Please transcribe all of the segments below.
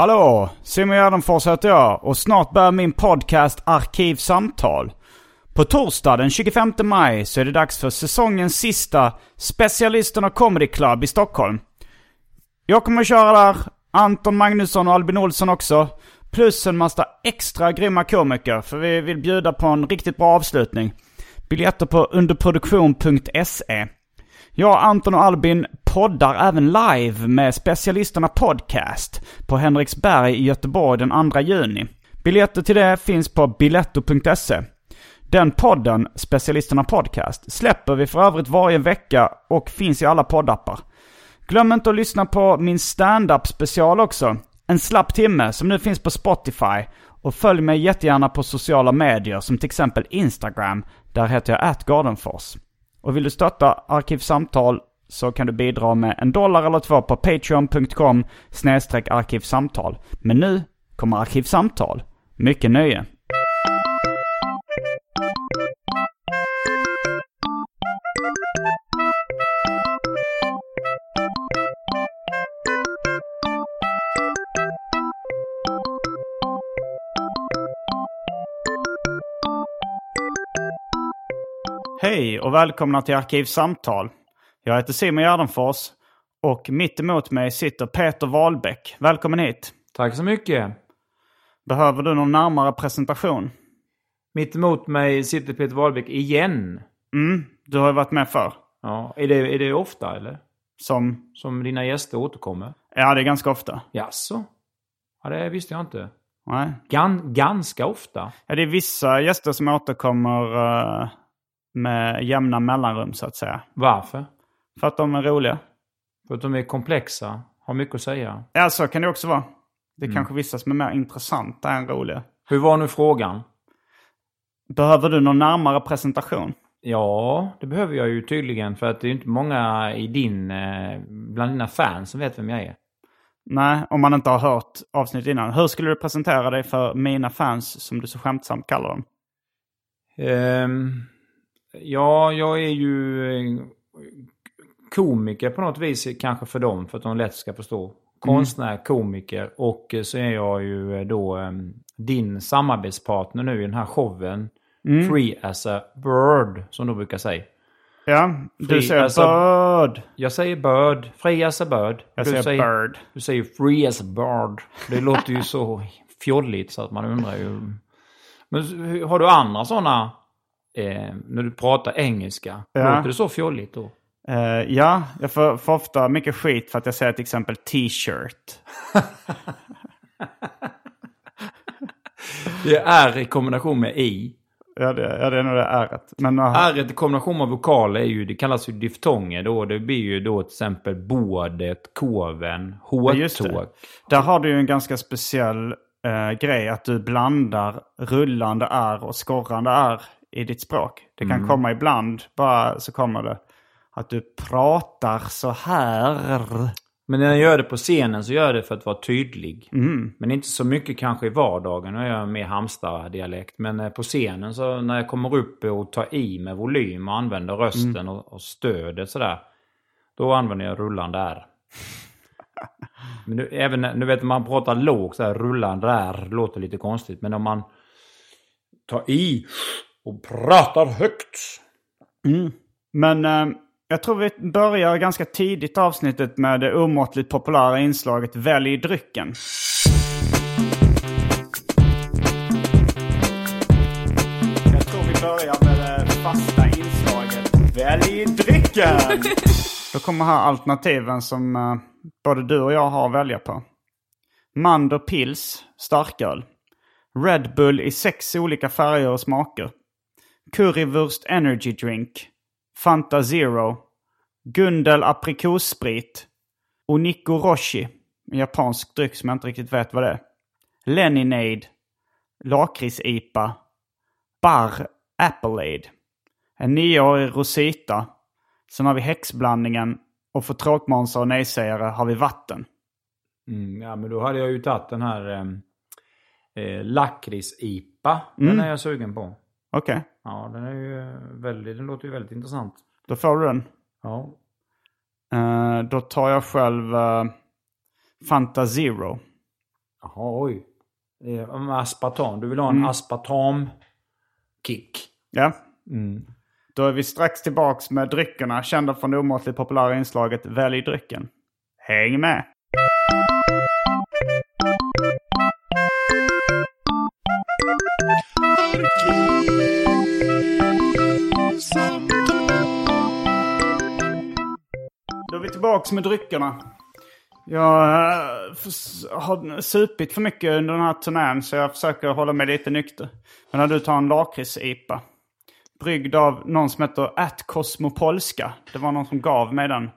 Hallå! Simon Gärdenfors heter jag och snart börjar min podcast Arkivsamtal. På torsdag den 25 maj så är det dags för säsongens sista Specialisterna Comedy Club i Stockholm. Jag kommer att köra där, Anton Magnusson och Albin Olsson också. Plus en massa extra grymma komiker för vi vill bjuda på en riktigt bra avslutning. Biljetter på underproduktion.se. Jag, Anton och Albin poddar även live med Specialisterna Podcast på Henriksberg i Göteborg den 2 juni. Biljetter till det finns på biletto.se. Den podden, Specialisterna Podcast, släpper vi för övrigt varje vecka och finns i alla poddappar. Glöm inte att lyssna på min stand-up special också. En slapp timme som nu finns på Spotify. Och följ mig jättegärna på sociala medier som till exempel Instagram. Där heter jag atgardenfors. Och vill du stötta Arkivsamtal så kan du bidra med en dollar eller två på patreon.com snedstreck arkivsamtal. Men nu kommer Arkivsamtal. Mycket nöje. Hej och välkomna till Arkivsamtal. Jag heter Simon Gärdenfors och mitt emot mig sitter Peter Wahlbeck. Välkommen hit. Tack så mycket. Behöver du någon närmare presentation? Mitt emot mig sitter Peter Wahlbeck igen. Mm, du har ju varit med förr. Ja, är det, är det ofta eller? Som? Som dina gäster återkommer? Ja, det är ganska ofta. Jaså? Ja, det visste jag inte. Nej. Gan, ganska ofta? Ja, det är vissa gäster som återkommer uh, med jämna mellanrum så att säga. Varför? För att de är roliga. För att de är komplexa, har mycket att säga. Ja, så kan det också vara. Det är kanske vissa som är mer intressanta än roliga. Hur var nu frågan? Behöver du någon närmare presentation? Ja, det behöver jag ju tydligen för att det är inte många i din, eh, bland dina fans som vet vem jag är. Nej, om man inte har hört avsnitt innan. Hur skulle du presentera dig för mina fans som du så skämtsamt kallar dem? Ehm, ja, jag är ju eh, komiker på något vis kanske för dem för att de lätt ska förstå. Konstnär, komiker och så är jag ju eh, då eh, din samarbetspartner nu i den här showen. Free as a bird som de brukar säga. Ja, du Free säger as a- bird. Jag säger bird, free as a bird. Jag Du säger bird. Du säger free as a bird. Det låter ju så fjolligt så att man undrar ju. Men har du andra sådana, eh, när du pratar engelska, Ja. låter det så fjolligt då? Eh, ja, jag får, får ofta mycket skit för att jag säger till exempel t-shirt. Det är i kombination med i. Ja, det, ja, det är nog det ärret. Men uh, R i kombination med vokaler är ju, det kallas ju diftonger då. Det blir ju då till exempel bådet, koven, hårtåg. där har du ju en ganska speciell eh, grej. Att du blandar rullande R och skorrande R i ditt språk. Det kan komma ibland, bara så kommer det. Att du pratar så här. Men när jag gör det på scenen så gör jag det för att vara tydlig. Mm. Men inte så mycket kanske i vardagen. Nu är jag mer Halmstad-dialekt. Men eh, på scenen så när jag kommer upp och tar i med volym och använder rösten Mm. och, och stödet sådär. Då använder jag rullande R. Men nu, även nu vet man pratar lågt så här rullande R låter lite konstigt. Men om man tar i och pratar högt. Men eh, jag tror vi börjar ganska tidigt avsnittet med det omåttligt populära inslaget Välj drycken. Jag tror vi börjar med det fasta inslaget Välj drycken! Då kommer här alternativen som eh, både du och jag har att välja på. Mander Pils, starköl. Red Bull i sex olika färger och smaker. Currywurst Energy Drink. Fanta Zero. Gundel aprikossprit. Oniko Roshi. En japansk dryck som jag inte riktigt vet vad det är. Leninade. Lakrits-IPA. Bar Appleade. En nioårig Rosita. Sen har vi häxblandningen. Och för tråkmånsar och nejsägare har vi vatten. Mm, ja, men då hade jag ju tagit den här eh, eh, lakrits-IPA. Den är jag sugen på. Okej, Ja, den är ju eh, väldigt, den låter ju väldigt intressant. då får du den. Ja. Eh, då tar jag själv uh, Fanta Zero. Jaha, oj. Det är med aspartam. Du vill ha en aspartam-kick. Ja. Då är vi strax tillbaks med dryckerna kända från det omåttligt populära inslaget Välj drycken. Häng med! Då är vi tillbaks med dryckerna. Jag eh, har supit för mycket under den här turnén så jag försöker hålla mig lite nykter. Men när du tar en lakrits-IPA. Bryggd av någon som heter At Cosmopolska. Det var någon som gav mig den.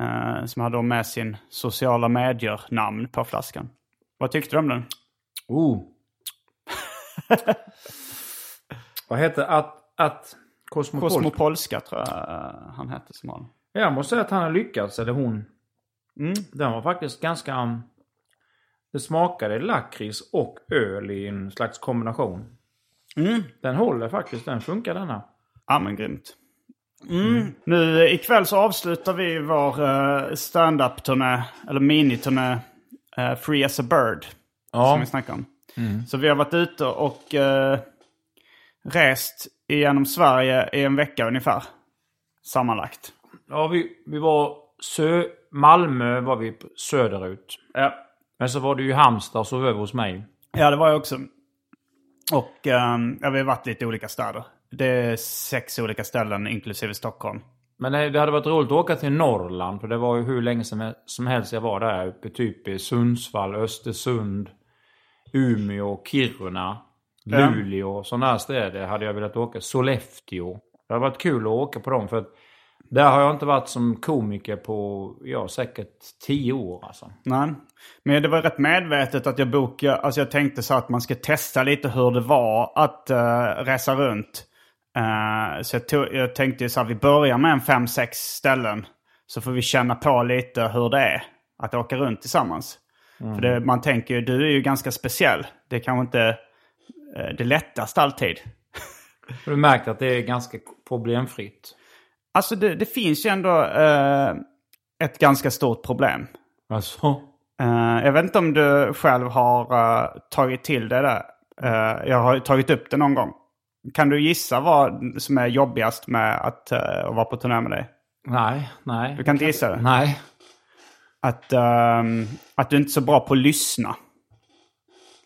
eh, som hade med sin sociala medier-namn på flaskan. Vad tyckte du om den? Oh. Vad heter att, att Cosmopol? Cosmopolska tror jag eh, han hette som har den. Jag måste säga att han har lyckats, eller hon. Den var faktiskt ganska... um, Det smakade lakrits och öl i en slags kombination. Den håller faktiskt, den funkar denna. Ja men grymt. Mm. Nu eh, ikväll så avslutar vi vår uh, stand-up-turné, eller miniturné, uh, Free as a Bird. Som vi snackade om. Så vi har varit ute och uh, rest genom Sverige i en vecka ungefär. Sammanlagt. Ja, vi, vi var sö... Malmö var vi söderut. Ja. Men så var det ju Halmstad och så över hos mig. Ja, det var jag också. Och um, ja, vi har varit lite i olika städer. Det är sex olika ställen inklusive Stockholm. Men det, hade varit roligt att åka till Norrland. För det var ju hur länge som, som helst jag var där uppe. Typ i Sundsvall, Östersund, Umeå, Kiruna. Luleå. Sådana här städer hade jag velat åka. Sollefteå. Det hade varit kul att åka på dem. För att där har jag inte varit som komiker på, ja säkert tio år alltså. Nej. Men det var rätt medvetet att jag bokade, alltså jag tänkte så att man ska testa lite hur det var att uh, resa runt. Eh, så jag, tog, jag tänkte så att vi börjar med en fem, sex ställen. Så får vi känna på lite hur det är att åka runt tillsammans. För det, man tänker ju, du är ju ganska speciell. Det är kanske inte uh, det lättaste alltid. Har du märkt att det är ganska problemfritt? Alltså det, det finns ju ändå eh, ett ganska stort problem. Alltså? Eh, jag vet inte om du själv har eh, tagit till det där. Eh, jag har tagit upp det någon gång. Kan du gissa vad som är jobbigast med att, eh, att vara på turné med dig? Nej, nej. Du kan inte gissa det? Nej. Att, ehm, att du inte är så bra på att lyssna.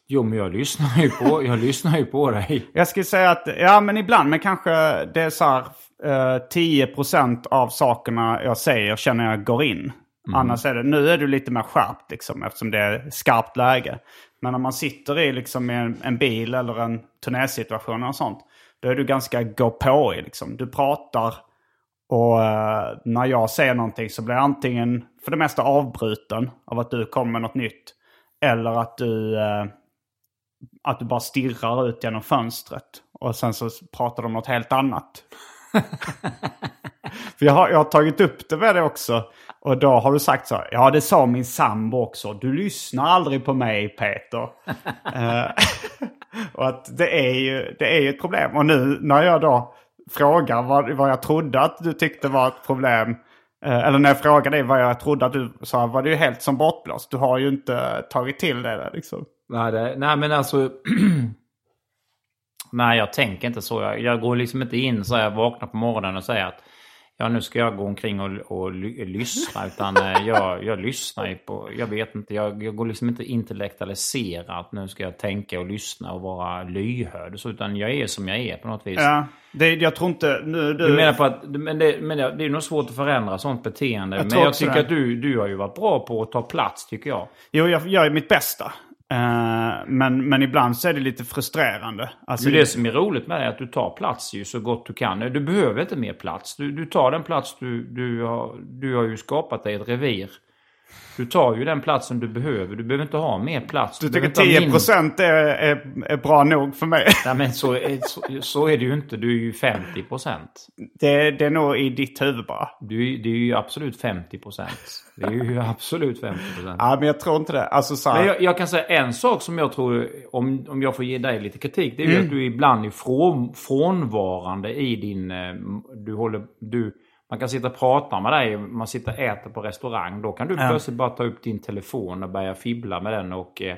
Jo, men jag lyssnar ju på, jag lyssnar ju på dig. Jag skulle säga att, ja men ibland, men kanske det är så här eh, 10% av sakerna jag säger känner jag går in. Annars är det, nu är du lite mer skärpt liksom eftersom det är skarpt läge. Men när man sitter i liksom en, en bil eller en turnésituation och sånt. Då är du ganska gå på i liksom. Du pratar och eh, när jag säger någonting så blir jag antingen för det mesta avbruten av att du kommer med något nytt. Eller att du, eh, att du bara stirrar ut genom fönstret. Och sen så pratar de om något helt annat. För jag har, jag har tagit upp det med det också. Och då har du sagt så här, ja det sa min sambo också. Du lyssnar aldrig på mig Peter. Eh, och att det är, ju, det är ju ett problem. Och nu när jag då frågar vad, vad jag trodde att du tyckte var ett problem. eh, Eller när jag frågade dig vad jag trodde att du sa var det ju helt som bortblåst. Du har ju inte tagit till det där liksom. Nej, det, nej men alltså. Nej, jag tänker inte så. Jag, jag går liksom inte in så jag vaknar på morgonen och säger att ja, nu ska jag gå omkring och, och ly, lyssna. Utan eh, jag, jag lyssnar ju på, jag vet inte, jag, jag går liksom inte intellektualisera att nu ska jag tänka och lyssna och vara lyhörd. Så, utan jag är som jag är på något vis. Ja, det, jag tror inte... Nu, du, Du menar på att, men det, men det, det är nog svårt att förändra sånt beteende. Jag men jag tycker det. att du, du har ju varit bra på att ta plats, tycker jag. Jo, jag gör mitt bästa. Eh, men, men ibland så är det lite frustrerande. Alltså, det, det som är roligt med det är att du tar plats ju så gott du kan. Du behöver inte mer plats. Du, du tar den plats du, du har... Du har ju skapat dig ett revir. Du tar ju den platsen du behöver. Du behöver inte ha mer plats. du behöver tycker inte ha 10% mindre. är, är, är bra nog för mig? Nej men så, så, så är det ju inte. Du är ju 50 procent. Det, det är nog i ditt huvud bara. Du, det är ju absolut 50 procent. Det är ju absolut 50 procent. Ja, men jag tror inte det. Alltså så här, Men jag, jag kan säga en sak som jag tror, om, om jag får ge dig lite kritik, det är ju att du ibland är från, frånvarande i din... eh, Du håller... Du, man kan sitta och prata med dig, man sitter och äter på restaurang. Då kan du plötsligt bara ta upp din telefon och börja fibbla med den och eh,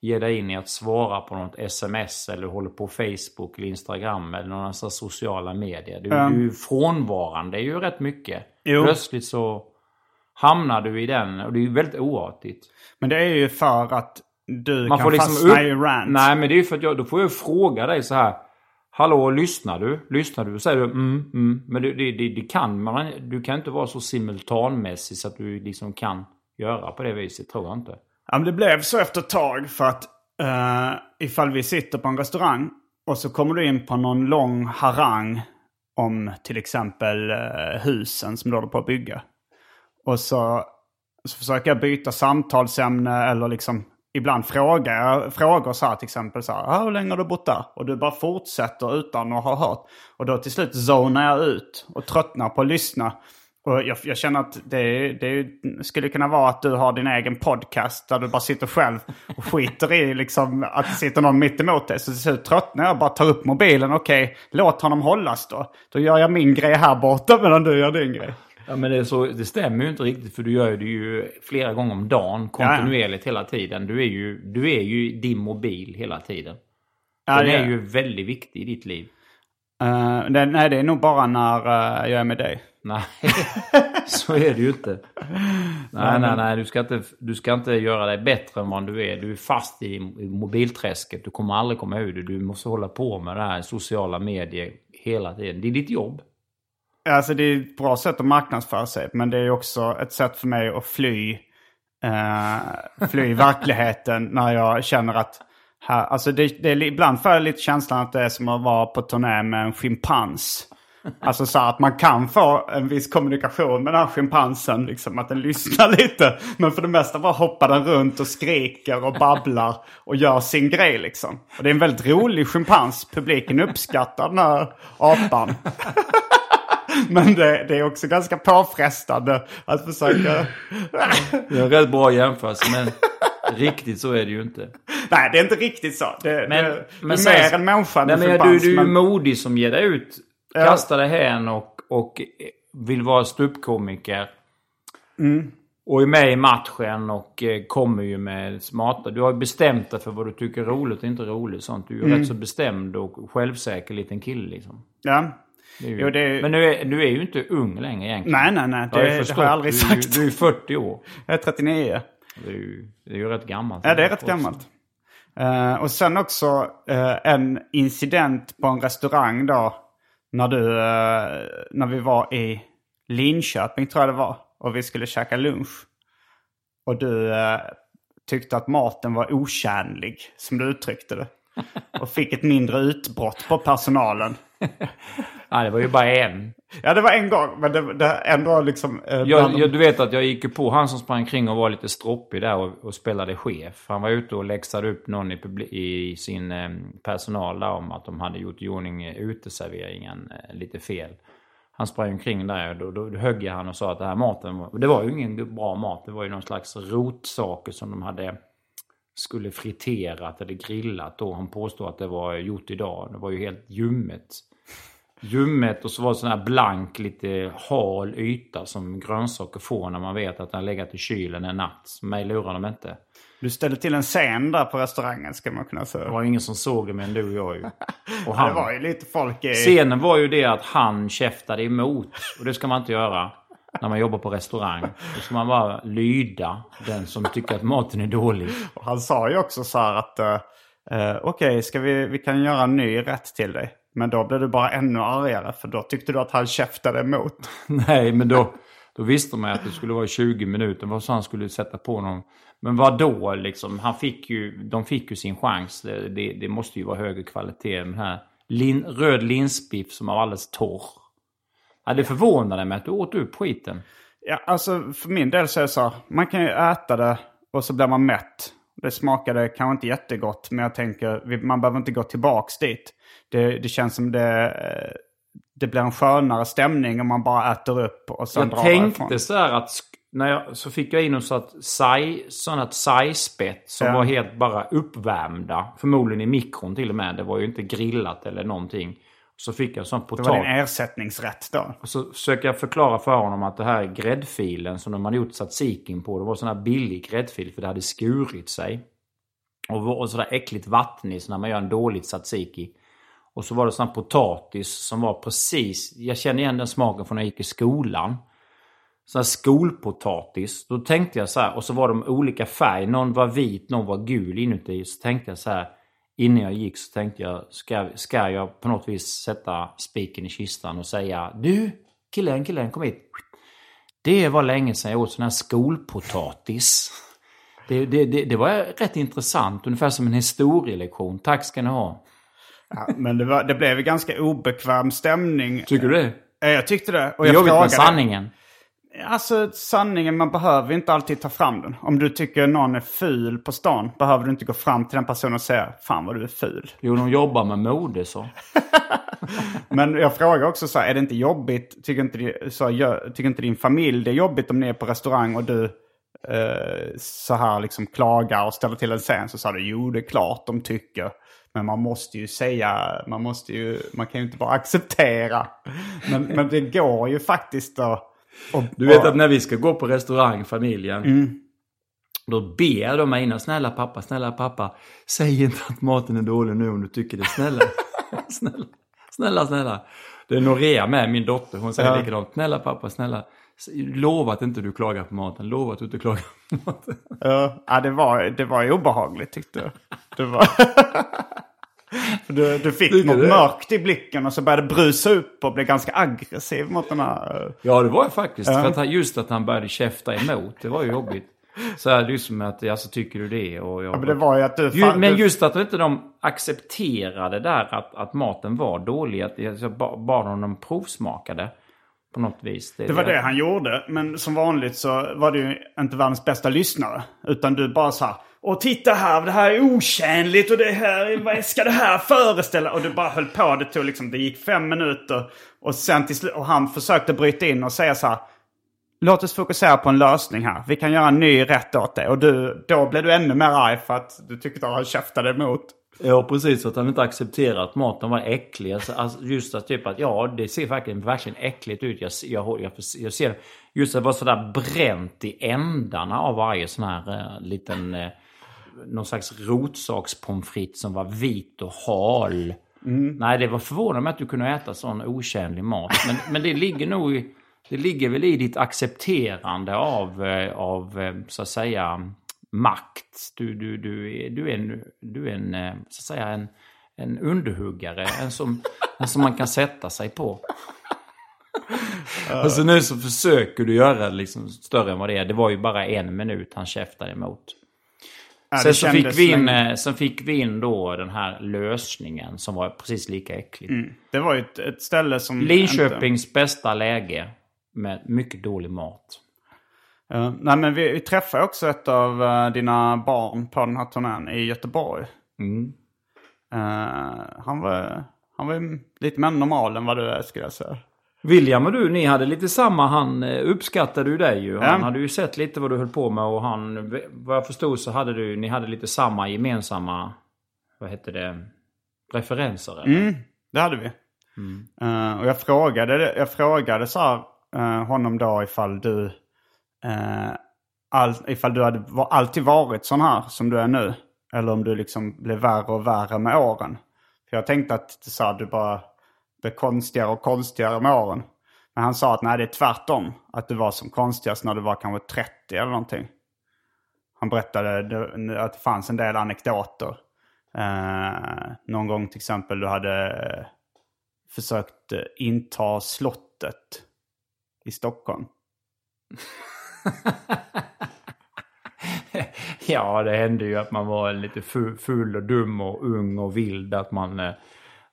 ge dig in i att svara på något sms eller håller på Facebook eller Instagram eller några sådana sociala medier. Du, du är frånvarande ju rätt mycket. Jo. Plötsligt så hamnar du i den och det är ju väldigt oartigt. Men det är ju för att du Man kan får liksom fastna upp... i rant. Nej, men det är ju för att jag, då får jag fråga dig så här. Hallå, lyssnar du? Lyssnar du? Säger du mm, mm. Men det, det, det, det kan man. Du kan inte vara så simultanmässig så att du liksom kan göra på det viset, tror jag inte. Ja, men det blev så efter ett tag för att uh, ifall vi sitter på en restaurang och så kommer du in på någon lång harang om till exempel uh, husen som du håller på att bygga. Och så, så försöker jag byta samtalsämne eller liksom ibland frågar jag frågor så här till exempel så här, ah, hur länge har du bott där? Och du bara fortsätter utan att ha hört. Och då till slut zonar jag ut och tröttnar på att lyssna. Och jag, jag känner att det, det skulle kunna vara att du har din egen podcast där du bara sitter själv och skiter i liksom att det sitter någon mitt emot dig. Så till slut tröttnar jag bara tar upp mobilen. Okej, låt honom hållas då. Då gör jag min grej här borta medan du gör din grej. Ja, men det, så, det stämmer ju inte riktigt för du gör det ju flera gånger om dagen, kontinuerligt hela tiden. Du är ju, du är ju i din mobil hela tiden. Ja, Den det- är ju väldigt viktig i ditt liv. Eh, det, nej, det är nog bara när eh, jag är med dig. Nej, så är det ju inte. Nej, nej, nej. Du ska, inte, du ska inte göra dig bättre än vad du är. Du är fast i, i mobilträsket. Du kommer aldrig komma ur det. Du måste hålla på med det här sociala medier hela tiden. Det är ditt jobb. Alltså det är ett bra sätt att marknadsföra sig. Men det är också ett sätt för mig att fly, eh, fly verkligheten när jag känner att här, alltså det, det är, ibland får jag lite känslan att det är som att vara på turné med en schimpans. Alltså så att man kan få en viss kommunikation med den här schimpansen. Liksom, att den lyssnar lite. Men för det mesta bara hoppar den runt och skriker och babblar och gör sin grej liksom. Och det är en väldigt rolig schimpans. Publiken uppskattar den här apan. Men det, det är också ganska påfrestande att försöka... Det är en rätt bra jämförelse, men riktigt så är det ju inte. Nej, det är inte riktigt så. Det, Men, det, men är mer en människa än Nej, en men du, schimpans. du är ju men- modig som ger dig ut. Kastar dig hän och, och vill vara ståuppkomiker. Mm. Och är med i matchen och eh, kommer ju med smarta... Du har ju bestämt dig för vad du tycker är roligt och inte roligt. Sånt. Du är ju Mm. rätt så bestämd och självsäker liten kille liksom. Ja. Jo, det Men du är, du är ju inte ung längre egentligen. Nej, nej, nej. Det har jag det har jag aldrig du, sagt. Du är 40 år. Jag är 39. Det är ju, det är ju rätt gammalt. Ja, det är rätt gammalt. Eh, och sen också eh, en incident på en restaurang då. När du, eh, när vi var i Linköping tror jag det var. Och vi skulle käka lunch. Och du tyckte att maten var otjänlig, som du uttryckte det. Och fick ett mindre utbrott på personalen. Ja, det var ju bara en. Ja, det var en gång, men det, det ändå liksom... eh, Jag, jag, du vet att jag gick på han som sprang kring och var lite stroppig där och, och spelade chef. Han var ute och läxade upp någon i, i sin eh, personal där om att de hade gjort i ordning eh, uteserveringen eh, lite fel. Han sprang omkring där och då, då högg jag han och sa att det här maten, var, det var ju ingen bra mat. Det var ju någon slags rotsaker som de hade skulle friterat eller grillat då. Han påstod att det var gjort idag. Det var ju helt ljummet. Ljummet och så var det sån här blank, lite hal yta som grönsaker får när man vet att den har legat i kylen en natt. Mig lurar de inte. Du ställde till en scen där på restaurangen ska man kunna Det säga. var ju ingen som såg det mer än du och jag ju. Och Det han, var ju lite folk i... Scenen var ju det att han käftade emot. Och det ska man inte göra när man jobbar på restaurang. Då ska man bara lyda den som tycker att maten är dålig. Och Han sa ju också så här att eh, okej, ska vi, vi kan göra en ny rätt till dig. Men då blev du bara ännu argare för då tyckte du att han käftade emot. Nej, men då, då visste man att det skulle vara 20 minuter. Vad han skulle sätta på någon? Men vad då liksom? Han fick ju, de fick ju sin chans. Det, det, det måste ju vara högre kvalitet än den här lin, röd linsbiff som var alldeles torr. Ja, det förvånade mig att du åt upp skiten. Ja, alltså för min del så är det så här, man kan ju äta det och så blir man mätt. Det smakade kanske inte jättegott, men jag tänker man behöver inte gå tillbaks dit. Det, det känns som det, eh, det blir en skönare stämning om man bara äter upp och sen Jag drar tänkte därifrån. så här att när jag, så fick jag in sånt sai, sånt sai-spett som Ja. var helt bara uppvärmda. Förmodligen i mikron till och med. Det var ju inte grillat eller någonting. Så fick jag sån Det var din ersättningsrätt då. Och så försöker jag förklara för honom att det här är gräddfilen som de hade gjort tzatzikin på. Det var sån här billig gräddfil för det hade skurit sig. Och, var- och sådär äckligt vattnig när man gör en dålig tzatziki. Och så var det sån här potatis som var precis... Jag känner igen den smaken från när jag gick i skolan. Sån här skolpotatis. Då tänkte jag så här, och så var de olika färg. Någon var vit, någon var gul inuti. Så tänkte jag så här, innan jag gick så tänkte jag, ska, ska jag på något vis sätta spiken i kistan och säga Du, killen, killen, kom hit. Det var länge sedan jag åt sån här skolpotatis. Det, det, det, det var rätt intressant, ungefär som en historielektion. Tack ska ni ha. Ja, men det, var, det blev ganska obekväm stämning. Tycker du det? Ja, Jag tyckte det. Och jag jobbigt med sanningen. Alltså sanningen, man behöver inte alltid ta fram den. Om du tycker någon är ful på stan behöver du inte gå fram till den personen och säga Fan vad du är ful. Jo, de jobbar med mode så. Men jag frågar också så här, är det inte jobbigt, tycker inte, så, gör, tycker inte din familj det är jobbigt om ni är på restaurang och du eh, så här liksom klagar och ställer till en scen? Så sa du, jo det är klart de tycker. Men man måste ju säga, man måste ju, man kan ju inte bara acceptera. Men, men det går ju faktiskt att... att Du vet att när vi ska gå på restaurang, familjen. Mm. Då ber de mig innan, snälla pappa, snälla pappa. Säg inte att maten är dålig nu om du tycker det. Snälla, snälla, snälla, snälla. Det är Norea med, min dotter. Hon säger Ja. likadant. Snälla pappa, snälla. Lova att inte du klagar på maten. Lova att du inte klagar på maten. Ja, det var, det var obehagligt tyckte jag. Det var... Du, du fick Tycker något du? mörkt i blicken och så började det brusa upp och blev ganska aggressiv mot den här... eh, Ja, det var jag faktiskt. Ja. För att han, just att han började käfta emot. Det var ju jobbigt. Så här, det är som att, alltså tycker du det? Och jag, Ja, men det var ju att du... Ju, fan- men just att inte de accepterade där att, att maten var dålig. Att jag jag ba- bad honom provsmakade. På något vis. Det var det han gjorde. Men som vanligt så var du ju inte världens bästa lyssnare. Utan du bara sa Och titta här, det här är otjänligt och det här, vad ska det här föreställa? Och du bara höll på. Det tog liksom, det gick fem minuter. Och sen till slut, och han försökte bryta in och säga så här. Låt oss fokusera på en lösning här. Vi kan göra en ny rätt åt det. Och du, då blev du ännu mer arg för att du tyckte att han käftade emot. Ja, precis. Att han inte accepterade att maten var äcklig. Alltså, alltså, just att typ att ja, det ser verkligen, verkligen äckligt ut. Jag, jag, jag, jag ser. Just att det var sådär bränt i ändarna av varje sån här eh, liten... Eh, någon slags rotsakspommes frites som var vit och hal. Nej, det var förvånande att du kunde äta sån otjänlig mat. Men, men det ligger nog det ligger väl i ditt accepterande av, eh, av eh, så att säga, makt. Du, du, du, är, du är en, du är en, eh, så att säga, en, en underhuggare. En som, en som man kan sätta sig på. Och så nu så försöker du göra det liksom större än vad det är. Det var ju bara en minut han käftade emot. Ja, Sen så, fick vi in, länge. eh, sen fick vi in då den här lösningen som var precis lika äcklig. Det var ju ett, ett ställe som... inte- Linköpings bästa läge med mycket dålig mat. Ja, nej men vi, vi träffade också ett av eh, dina barn på den här turnén i Göteborg. Mm. Eh, han, var, han var lite mer normal än vad du är skulle jag säga. William och du, ni hade lite samma. Han uppskattade ju dig ju. Han Ja. hade ju sett lite vad du höll på med och han, vad jag förstod så hade du, ni hade lite samma gemensamma, vad heter det, referenser eller? Mm, det hade vi. Eh, och jag frågade, jag frågade så här, eh, honom då ifall du eh, all, ifall du hade var, alltid varit sån här som du är nu. Eller om du liksom blev värre och värre med åren. För jag tänkte att du sa du bara blev konstigare och konstigare med åren. Men han sa att nej, det är tvärtom. Att du var som konstigast när du var kanske 30 eller någonting. Han berättade att det fanns en del anekdoter. Eh, någon gång till exempel du hade försökt eh, inta slottet i Stockholm. Ja, det hände ju att man var lite full och dum och ung och vild. Att man, eh,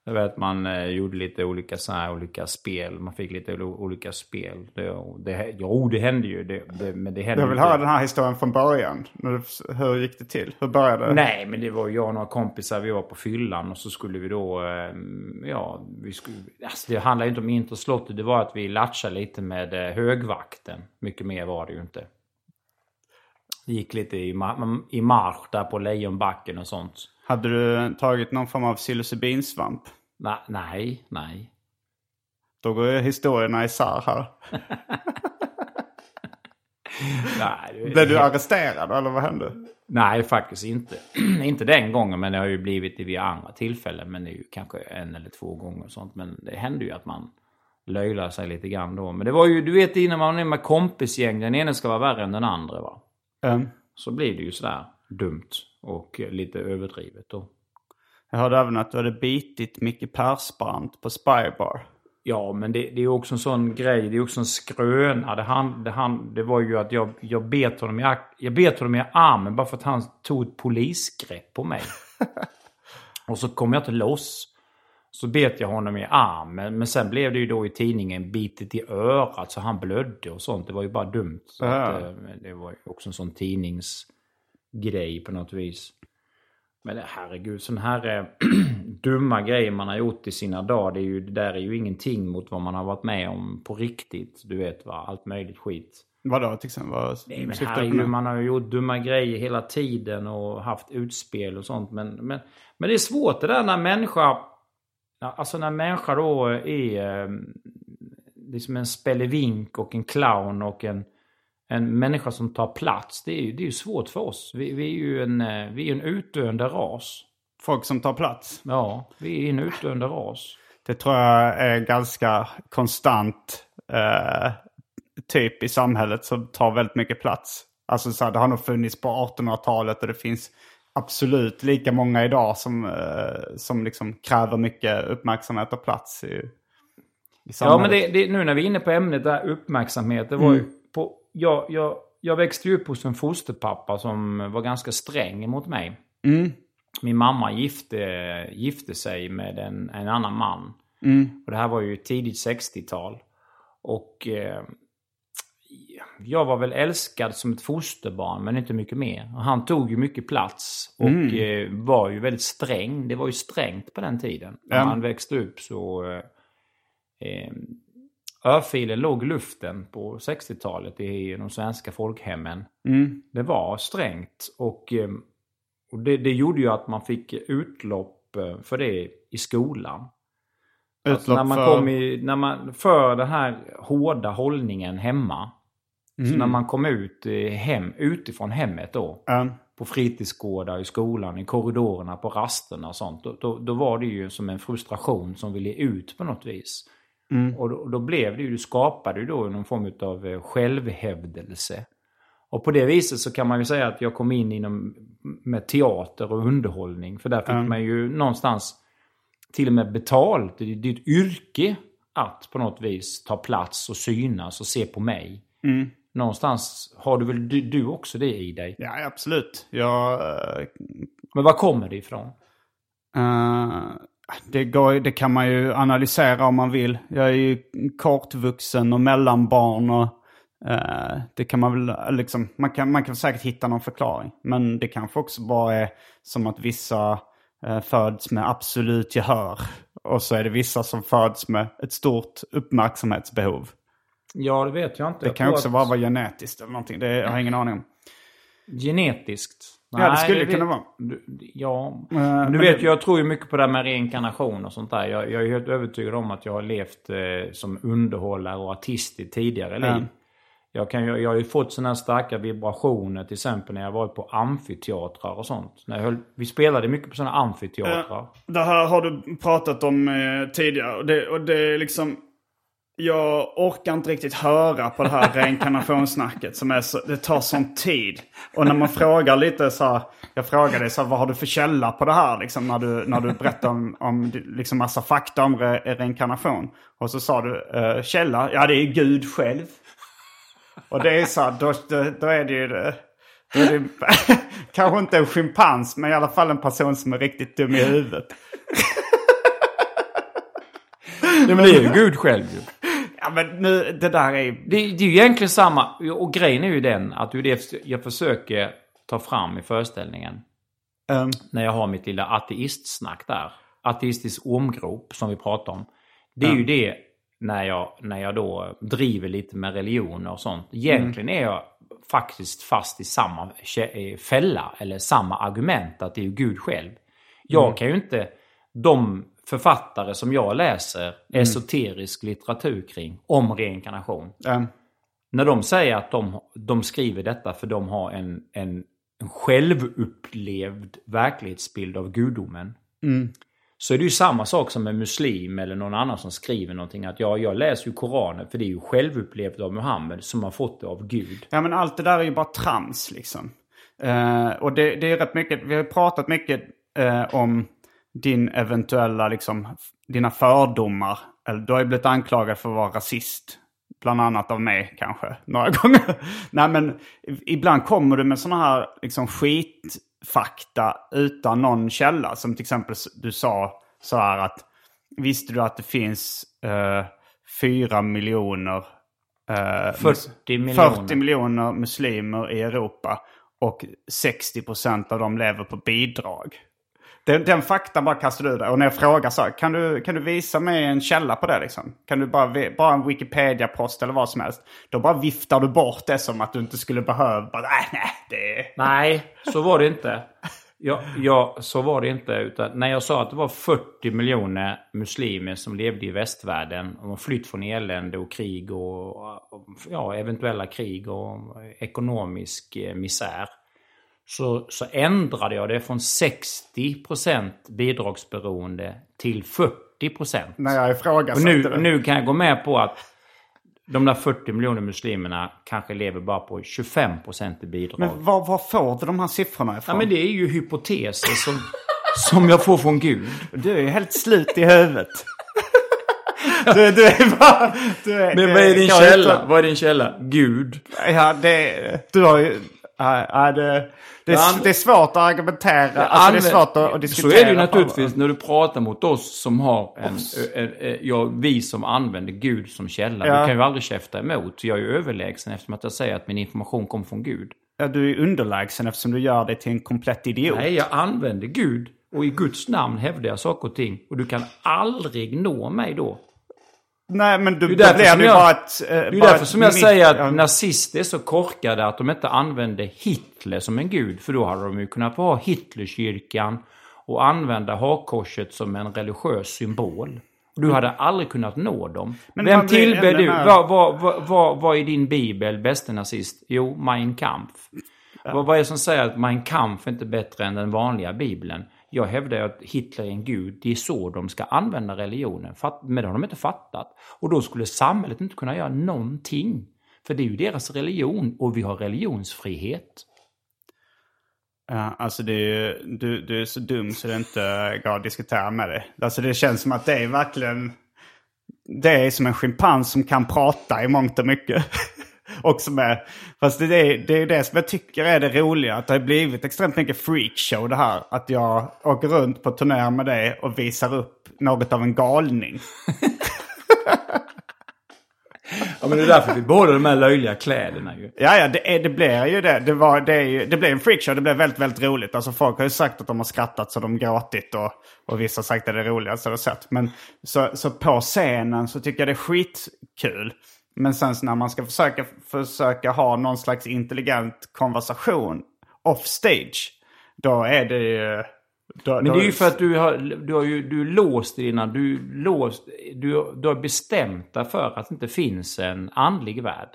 jag vet, man eh, gjorde lite olika, så här, olika spel. Man fick lite olika spel. Det, det, jo, det hände ju. Det, det, men det hände Jag vill inte. höra den här historien från början. Hur gick det till? Hur började det? Nej, men det var jag och några kompisar. Vi var på fyllan och så skulle vi då... eh, Ja, vi skulle... Alltså det handlar ju inte om Inter slottet. Det var att vi latchade lite med eh, högvakten. Mycket mer var det ju inte. Det gick lite i, i marsch där på Lejonbacken och sånt. Hade du tagit någon form av psilocybinsvamp? Na, nej, nej. Då går ju historierna isär här. Nej, Blev du arresterad eller vad hände? Nej, faktiskt inte. inte den gången, men det har ju blivit det vid andra tillfällen. Men det är ju kanske en eller två gånger och sånt. Men det händer ju att man löjlar sig lite grann då. Men det var ju, du vet innan man är med kompisgäng, den ena ska vara värre än den andra va. Um, Så blir det ju sådär dumt och lite överdrivet då. jag hörde även att du hade bitit Micke Persbrandt på Spybar. Ja, men det, det är också en sån grej. Det är också en skröna. Det, han, det, han, det var ju att jag, jag, bet honom i, jag bet honom i armen bara för att han tog ett polisgrepp på mig. och så kom jag inte loss. Så bet jag honom i armen. Men sen blev det ju då i tidningen bitet i örat så han blödde och sånt. Det var ju bara dumt. Så Ja. att, eh, det var ju också en sån tidningsgrej på något vis. Men herregud, sån här eh, dumma grejer man har gjort i sina dagar. Det, är ju, det där är ju ingenting mot vad man har varit med om på riktigt. Du vet va, allt möjligt skit. Vadå till exempel? Vad Nej, men herregud, man har ju gjort dumma grejer hela tiden och haft utspel och sånt. Men, men, men det är svårt det där när människa... Alltså när människa då är eh, liksom en spelevink och en clown och en, en människa som tar plats. Det är ju, det är ju svårt för oss. Vi, vi är ju en, eh, vi är en utdöende ras. Folk som tar plats. Ja, vi är en utdöende ras. Det tror jag är ganska konstant eh, typ i samhället som tar väldigt mycket plats. Alltså så här, det har nog funnits på 1800-talet och det finns absolut lika många idag som, eh, som liksom kräver mycket uppmärksamhet och plats i, i Ja, samhället. men det, det, nu när vi är inne på ämnet där uppmärksamhet. Det var ju på, jag, jag, jag växte upp hos en fosterpappa som var ganska sträng mot mig. Min mamma gifte, gifte sig med en, en annan man. Och det här var ju tidigt 60-tal. Och eh, jag var väl älskad som ett fosterbarn, men inte mycket mer. Och han tog ju mycket plats och eh, var ju väldigt sträng. Det var ju strängt på den tiden. När man växte upp så... Eh, eh, örfilen låg i luften på 60-talet i de svenska folkhemmen. Det var strängt och, eh, och det, det gjorde ju att man fick utlopp eh, för det i skolan. Alltså när man för- kom i, när man, för den här hårda hållningen hemma. Så när man kom ut eh, hem, utifrån hemmet då. Ja. På fritidsgårdar, i skolan, i korridorerna, på rasterna och sånt. Då, då, då var det ju som en frustration som ville ut på något vis. Och då, då blev det ju, du skapade ju då någon form av eh, självhävdelse. Och på det viset så kan man ju säga att jag kom in inom med teater och underhållning. För där fick man ju någonstans till och med betalt. Det är ett yrke att på något vis ta plats och synas och se på mig. Någonstans har du väl du, du också det i dig. Ja, absolut. Jag, eh, Men var kommer det ifrån? eh, det, går, det kan man ju analysera om man vill. Jag är ju kortvuxen och mellanbarn och eh, det kan man väl liksom, man kan, man kan säkert hitta någon förklaring. Men det kanske också bara är som att vissa eh, föds med absolut gehör. Och så är det vissa som föds med ett stort uppmärksamhetsbehov. Ja, det vet jag inte. Det Jag kan också att- vara genetiskt eller någonting. Det jag har ingen aning om. Genetiskt? Ja, det skulle vet- kunna vara. Du, ja, Eh, men du vet det- jag tror ju mycket på det här med reinkarnation och sånt där. Jag, jag är helt övertygad om att jag har levt eh, som underhållare och artist i tidigare Ja. liv. Jag, kan, ju- jag har ju fått sådana starka vibrationer till exempel när jag varit på amfiteatrar och sånt. När jag höll, vi spelade mycket på sådana amfiteatrar. Det här har du pratat om eh, tidigare. Och det, och det är liksom... Jag orkar inte riktigt höra på det här reinkarnationssnacket. Som är så, det tar sån tid. Och när man frågar lite så här, Jag frågar dig så här, vad har du för källa på det här? Liksom, när, du, när du berättar om, om liksom massa fakta om re, reinkarnation. Och så sa du eh, källa, ja det är Gud själv. Och det är så här, då, då, då är det ju... det- Då är det, kanske inte en schimpans, men i alla fall en person som är riktigt dum i huvudet. Nej, men det är ju Gud själv ju. Ja men nu, det där är... Det, det är ju egentligen samma. Och grejen är ju den att det jag försöker ta fram i föreställningen. ehm, när jag har mitt lilla ateistsnack där. Ateistisk ormgrop som vi pratar om. Det är ju det när jag, när jag då driver lite med religion och sånt. Egentligen är jag faktiskt fast i samma eh, fälla eller samma argument att det är ju Gud själv. Jag kan ju inte, de författare som jag läser esoterisk litteratur kring om reinkarnation. ehm, När de säger att de, de skriver detta för de har en, en, en självupplevd verklighetsbild av gudomen. Så är det ju samma sak som en muslim eller någon annan som skriver någonting. Att ja, jag läser ju Koranen för det är ju självupplevt av Muhammed som har fått det av Gud. ja men allt det där är ju bara trams liksom. Eh, och det, det är rätt mycket, vi har pratat mycket eh, om din eventuella, liksom, dina fördomar. Eller, du har ju blivit anklagad för att vara rasist. Bland annat av mig kanske, några gånger. Nej men ibland kommer du med sådana här liksom skitfakta utan någon källa. Som till exempel du sa så här att visste du att det finns eh, fyra miljoner eh, 40 miljoner. 40 miljoner muslimer i Europa och 60 procent av dem lever på bidrag. Den, den faktan bara kastar du där. Och när jag frågar så här, kan du, kan du visa mig en källa på det liksom? Kan du bara, bara en Wikipedia-post eller vad som helst? Då bara viftar du bort det som att du inte skulle behöva. Bara, nej, nej, det. Nej, så var det inte. Ja, ja, så var det inte. Utan när jag sa att det var 40 miljoner muslimer som levde i västvärlden och har flytt från elände och krig och och, ja, eventuella krig och ekonomisk eh, misär. Så, så ändrade jag det från 60% bidragsberoende till 40%. När jag ifrågasatte Och nu, det. nu kan jag gå med på att de där 40 miljoner muslimerna kanske lever bara på 25% i bidrag. Men var, var får du de här siffrorna ifrån? Ja, men det är ju hypoteser som, som jag får från Gud. Du är ju helt slut i huvudet. du, du är bara... Du är, Men vad är din källa? inte- Vad är din källa? Gud. Ja, det... Du har ju... Ja, det, det, är, det är svårt att argumentera. Alltså det är svårt att, att diskutera. Så är det ju naturligtvis när du pratar mot oss som har en... en, ja, vi som använder Gud som källa. Ja. Vi kan ju aldrig käfta emot. Jag är ju överlägsen eftersom att jag säger att min information kommer från Gud. Ja, du är underlägsen eftersom du gör det till en komplett idiot. Nej, jag använder Gud. Och i Guds namn hävdar jag saker och ting. Och du kan aldrig nå mig då. Nej, men du, Det blir det ju jag, bara ett... eh, det är därför som jag mitt- säger att ja, nazister är så korkade att de inte använde Hitler som en gud. För då hade de ju kunnat ha Hitlerkyrkan och använda hakkorset som en religiös symbol. Du hade aldrig kunnat nå dem. Men Vem tillber du? Vad, vad, vad, vad, vad är din bibel bäste nazist? Jo, Mein Kampf. Vad, vad är det som säger att Mein Kampf är inte bättre än den vanliga bibeln? Jag hävdar ju att Hitler är en gud. Det är så de ska använda religionen. Men det har de inte fattat. Och då skulle samhället inte kunna göra någonting. För det är ju deras religion och vi har religionsfrihet. Ja, alltså det är ju, du, du är så dum så det inte går att diskutera med dig. Alltså det känns som att det är verkligen... Det är som en schimpans som kan prata i mångt och mycket. och som är... Fast det är, det är det som jag tycker är det roliga. Att det har blivit extremt mycket freakshow det här. Att jag åker runt på turné med dig och visar upp något av en galning. Ja, men det är därför vi behåller de här löjliga kläderna ju. Ja, ja, det, är, det blir ju det. Det, var, det, är ju, det blev en freakshow. Det blev väldigt, väldigt roligt. Alltså folk har ju sagt att de har skrattat så de gråtit och, och vissa har sagt att det är det roligaste de har sett. Men så, så på scenen så tycker jag det är skitkul. Men sen när man ska försöka, försöka ha någon slags intelligent konversation off stage. Då är det ju... Då, Men det är ju för att du, har, du, har ju, du är låst i dina... Du, låst, du, du har bestämt dig för att det inte finns en andlig värld.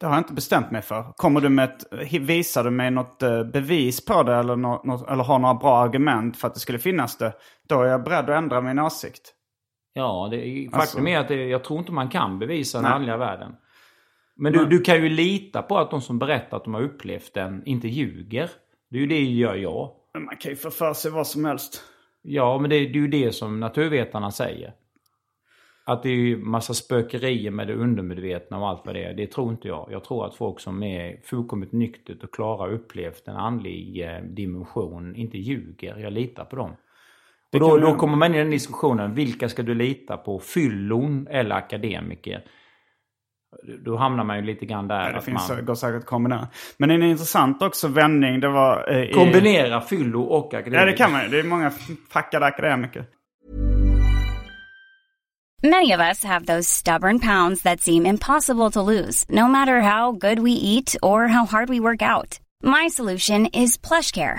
Det har jag inte bestämt mig för. Kommer du med ett, visar du mig något eh, bevis på det eller, nå- något, eller har några bra argument för att det skulle finnas det, då är jag beredd att ändra min åsikt. Ja, det är, faktum Alltså- är att det, jag tror inte man kan bevisa den Nej. andliga världen. Men du, du kan ju lita på att de som berättar att de har upplevt den inte ljuger. Det är ju det gör jag. Men man kan ju få för sig vad som helst. Ja, men det, det är ju det som naturvetarna säger. Att det är ju massa spökerier med det undermedvetna och allt vad det är. Det tror inte jag. Jag tror att folk som är fullkomligt nyktert och klara upplevt en andlig eh, dimension inte ljuger. Jag litar på dem. Och då, då kommer man in i den diskussionen. Vilka ska du lita på? Fyllon eller akademiker? Då hamnar man ju lite grann där. Det att finns, man går säkert att kombinera. Men en intressant också vändning, det var... eh, i- kombinerar fyllo och akademiker. Ja, det kan man ju. Det är många packade akademiker. Many of us have those stubborn pounds that seem impossible to lose, no matter how good we eat or how hard we work out. My solution is PlushCare.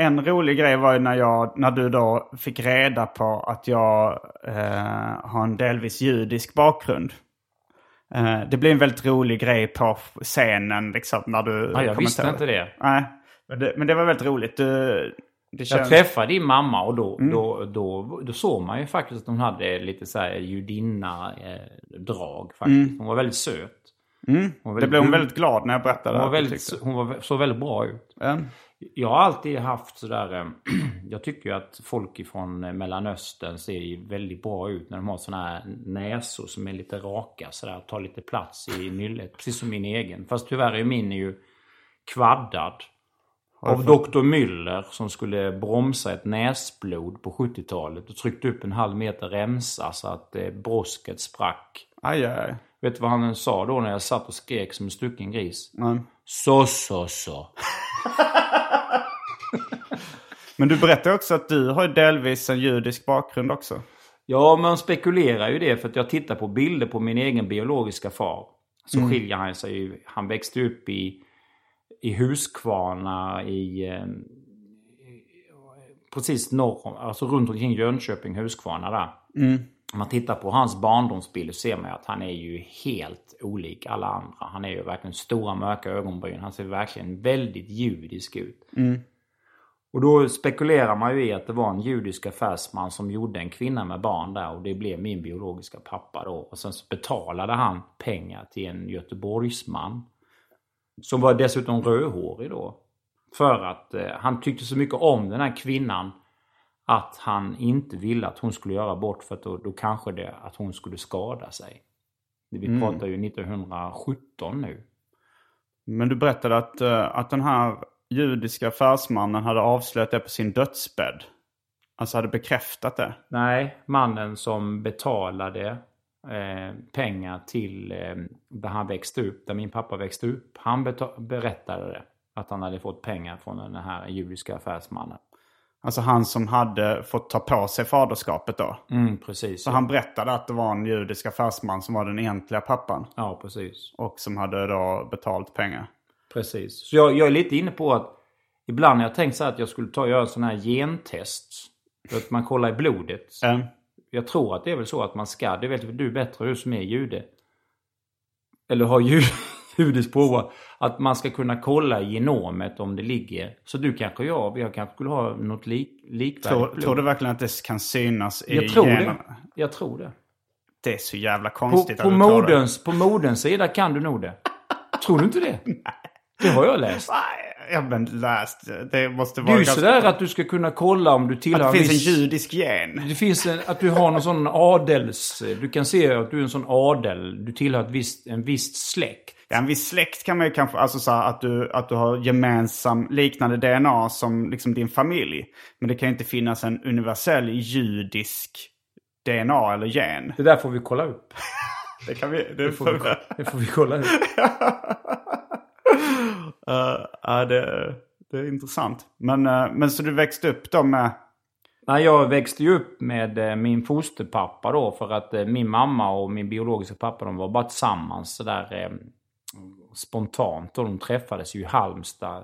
En rolig grej var ju när, jag, när du då fick reda på att jag eh, har en delvis judisk bakgrund. Eh, det blev en väldigt rolig grej på scenen liksom när du Ja, jag visste inte det. Nej, men det, men det var väldigt roligt. Du, det Jag känns- träffade din mamma och då, Mm. då, då, då såg man ju faktiskt att hon hade lite så här judinna-drag faktiskt. Hon var väldigt söt. Hon var Mm. det väldigt blev hon väldigt glad när jag berättade. Hon, var väldigt, hon var, såg väldigt bra ut. Ja. Jag har alltid haft sådär... eh, Jag tycker ju att folk ifrån eh, Mellanöstern ser väldigt bra ut när de har sådana här näsor som är lite raka sådär. Tar lite plats i nyllet. Precis som min egen. Fast tyvärr är min ju kvaddad. Av Dr. Müller som skulle bromsa ett näsblod på 70-talet och tryckte upp en halv meter remsa så att eh, brosket sprack. Aj, aj. Vet du vad han sa då när jag satt och skrek som en stucken gris? Nej. Så, så, så. Men du berättade också att du har delvis en judisk bakgrund också. Ja, man spekulerar ju det för att jag tittar på bilder på min egen biologiska far. Så skiljer han sig ju. Han växte upp i, i Huskvarna i... Eh, precis norr om, alltså runt omkring Jönköping, Huskvarna där. Om man tittar på hans barndomsbild så ser man att han är ju helt olik alla andra. Han är ju verkligen stora mörka ögonbryn. Han ser verkligen väldigt judisk ut. Och då spekulerar man ju i att det var en judisk affärsman som gjorde en kvinna med barn där och det blev min biologiska pappa då. Och sen så betalade han pengar till en Göteborgsman. Som var dessutom rödhårig då. För att eh, han tyckte så mycket om den här kvinnan att han inte ville att hon skulle göra bort för att då, då kanske det att hon skulle skada sig. Vi pratar ju 1917 nu. Men du berättade att, eh, att den här judiska affärsmannen hade avslöjat det på sin dödsbädd. Alltså hade bekräftat det. Nej, mannen som betalade eh, pengar till eh, där han växte upp, där min pappa växte upp. Han berättade det. Att han hade fått pengar från den här judiska affärsmannen. Alltså han som hade fått ta på sig faderskapet då. Mm, precis. Så han berättade att det var en judisk affärsman som var den egentliga pappan. Ja, precis. Och som hade då betalt pengar. Precis. Så jag, jag är lite inne på att ibland har jag tänkt så här att jag skulle ta och göra sån här gentest. För att man kollar i blodet. Ja. Jag tror att det är väl så att man ska. Det vet du bättre, du som är jude. Eller har ju, judiskt påbrå. Att man ska kunna kolla i genomet om det ligger. Så du kanske jag, jag kanske skulle ha något lik, likvärdigt Tror, blod. tror du verkligen att det kan synas i jag tror generna? det. Jag tror det. Det är så jävla På, konstigt på, att du tror det. moderns, på moderns sida kan du nog det. Tror du inte det? Det har jag läst. Har inte läst. Det måste Det vara är ju ganska- sådär att du ska kunna kolla om du tillhör Att det finns viss- en judisk gen. Det finns en, att du har någon sån adels... Du kan se att du är en sån adel. Du tillhör ett visst, en viss släkt. Ja, en viss släkt kan man ju kanske, alltså så att du, att du har gemensam liknande DNA som liksom din familj. Men det kan ju inte finnas en universell judisk DNA eller gen. Det där får vi kolla upp. Det kan vi, det, får vi, det får vi kolla upp. Uh, ja, det, det är intressant. Men, eh, men så du växte upp då med... Nej, jag växte ju upp med eh, min fosterpappa då. För att min mamma och min biologiska pappa de var bara tillsammans sådär spontant. Och de träffades ju i Halmstad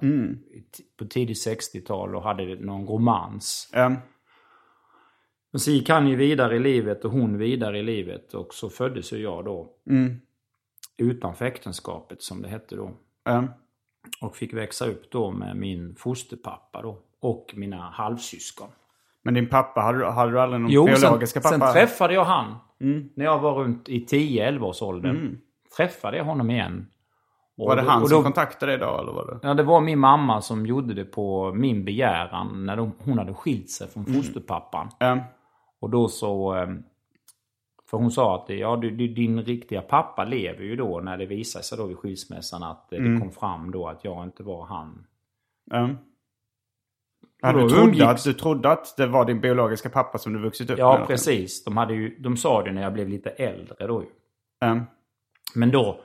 t- på tidigt 60-tal och hade någon romans. eh, Men så gick han ju vidare i livet och hon vidare i livet. Och så föddes ju jag då. Utanför äktenskapet som det hette då. Eh, Och fick växa upp då med min fosterpappa då. Och mina halvsyskon. men din pappa, hade, du- hade du aldrig någon Jo, sen, biologiska sen pappa? träffade jag han. När jag var runt i 10-11 års åldern. Träffade jag honom igen. Och var det då- han och som då- kontaktade dig då? Eller var det? Ja, det var min mamma som gjorde det på min begäran. När de, hon hade skilt sig från fosterpappan. Eh, Och då så... För hon sa att ja, du, din riktiga pappa lever ju då när det visade sig då vid skilsmässan att eh, det kom fram då att jag inte var han. eh. Ja, du, trodde umgicks- att, du trodde att det var din biologiska pappa som du vuxit upp Ja, med? precis. De, hade ju, de sa det när jag blev lite äldre då ju. Eh, Men då,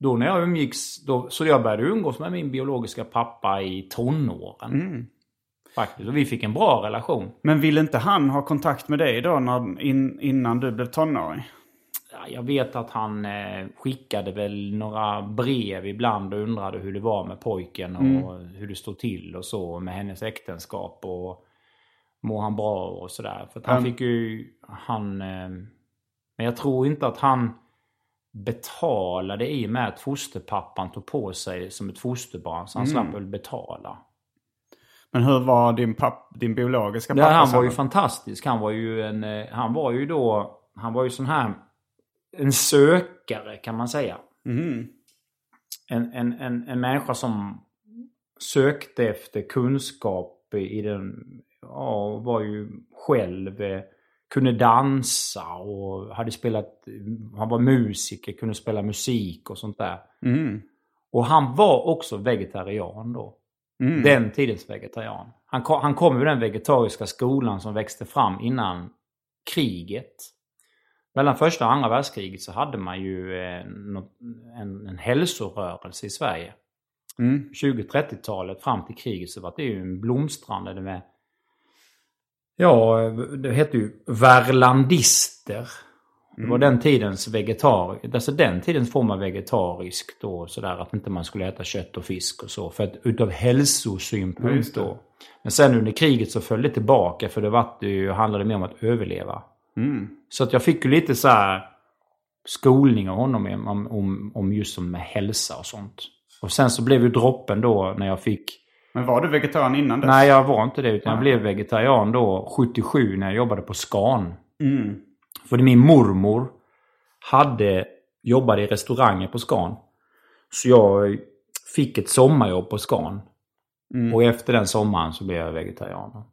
då när jag umgicks, då, så jag började umgås med min biologiska pappa i tonåren. Faktiskt. Och vi fick en bra relation. Men ville inte han ha kontakt med dig då när, in, innan du blev tonåring? Ja, Jag vet att han eh, skickade väl några brev ibland och undrade hur det var med pojken och hur det stod till och så med hennes äktenskap och mår han bra och sådär. För att han Mm. fick ju, han, eh, men jag tror inte att han betalade i och med att fosterpappan tog på sig som ett fosterbarn. Så han slapp väl betala. Men hur var din, papp, din biologiska Ja, pappa? han sen? var ju fantastisk. Han var ju en, eh, han var ju då, han var ju sån här, en sökare kan man säga. Mhm. En, en, en, en människa som sökte efter kunskap i den, ja, var ju själv, eh, kunde dansa och hade spelat, han var musiker, kunde spela musik och sånt där. Mhm. Och han var också vegetarian då. Mm. Den tidens vegetarian. Han kom, han kom ur den vegetariska skolan som växte fram innan kriget. Mellan första och andra världskriget så hade man ju eh, något, en, en hälsorörelse i Sverige. Mm. 20-30-talet fram till kriget så var det ju en blomstrande med Ja, det hette ju värlandister. Det var den tidens vegetarisk, alltså den tidens form av vegetariskt då sådär att inte man skulle äta kött och fisk och så. För att utav hälsosynpunkt då. Men sen under kriget så föll det tillbaka för det, var, det handlade mer om att överleva. Så att jag fick ju lite så här skolning av honom om, om, om, just som med hälsa och sånt. Och sen så blev ju droppen då när jag fick Men var du vegetarian innan dess? Nej, jag var inte det. Utan jag blev vegetarian då 77 när jag jobbade på Scan. Mm. För min mormor hade, jobbade i restauranger på Scan. Så jag fick ett sommarjobb på Scan. Och efter den sommaren så blev jag vegetarian.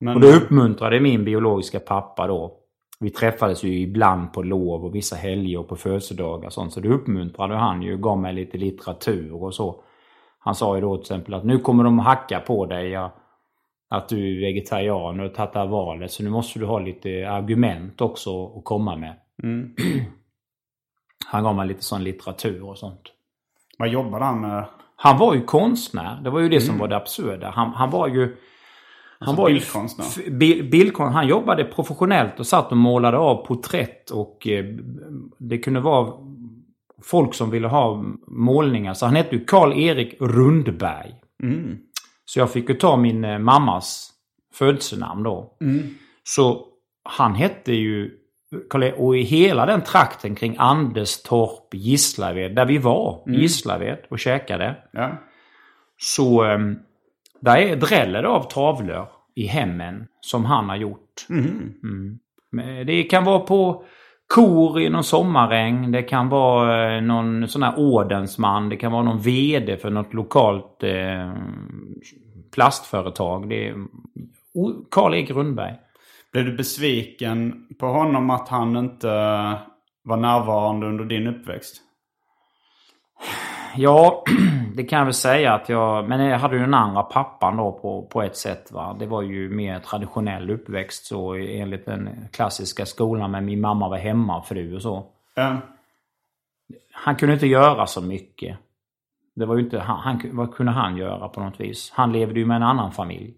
Men, Och då uppmuntrade min biologiska pappa då. Vi träffades ju ibland på lov och vissa helger och på födelsedagar och sånt. Så då uppmuntrade han ju och gav mig lite litteratur och så. Han sa ju då till exempel att nu kommer de hacka på dig. Ja, att du är vegetarian och tagit det här valet. Så nu måste du ha lite argument också att komma med. Mm. Han gav mig lite sån litteratur och sånt. Vad jobbade han med? Han var ju konstnär. Det var ju det som var det absurda. Han, han var ju... Han Alltså var ju bildkonstnär. f- bi- bildkonst, han jobbade professionellt och satt och målade av porträtt och eh, det kunde vara folk som ville ha målningar. Så han hette ju Karl-Erik Rundberg. Mm. Så jag fick ju ta min eh, mammas födelsenamn då. Så han hette ju... Och i hela den trakten kring Anderstorp, Gislaved, där vi var i Gislaved och käkade. Ja. Så um, där är dräller av tavlor i hemmen som han har gjort. Mm. Men Det kan vara på kor i någon sommaräng. Det kan vara eh, någon sån här ordensman. Det kan vara någon VD för något lokalt eh, plastföretag. Det är E. Grundberg. Blev du besviken på honom att han inte var närvarande under din uppväxt? Ja, det kan jag väl säga att jag... Men jag hade ju den andra pappan då på, på ett sätt. Va? Det var ju mer traditionell uppväxt så enligt den klassiska skolan. Men min mamma var hemmafru och så. Ja. Han kunde inte göra så mycket. Det var ju inte... Han, han, vad kunde han göra på något vis? Han levde ju med en annan familj.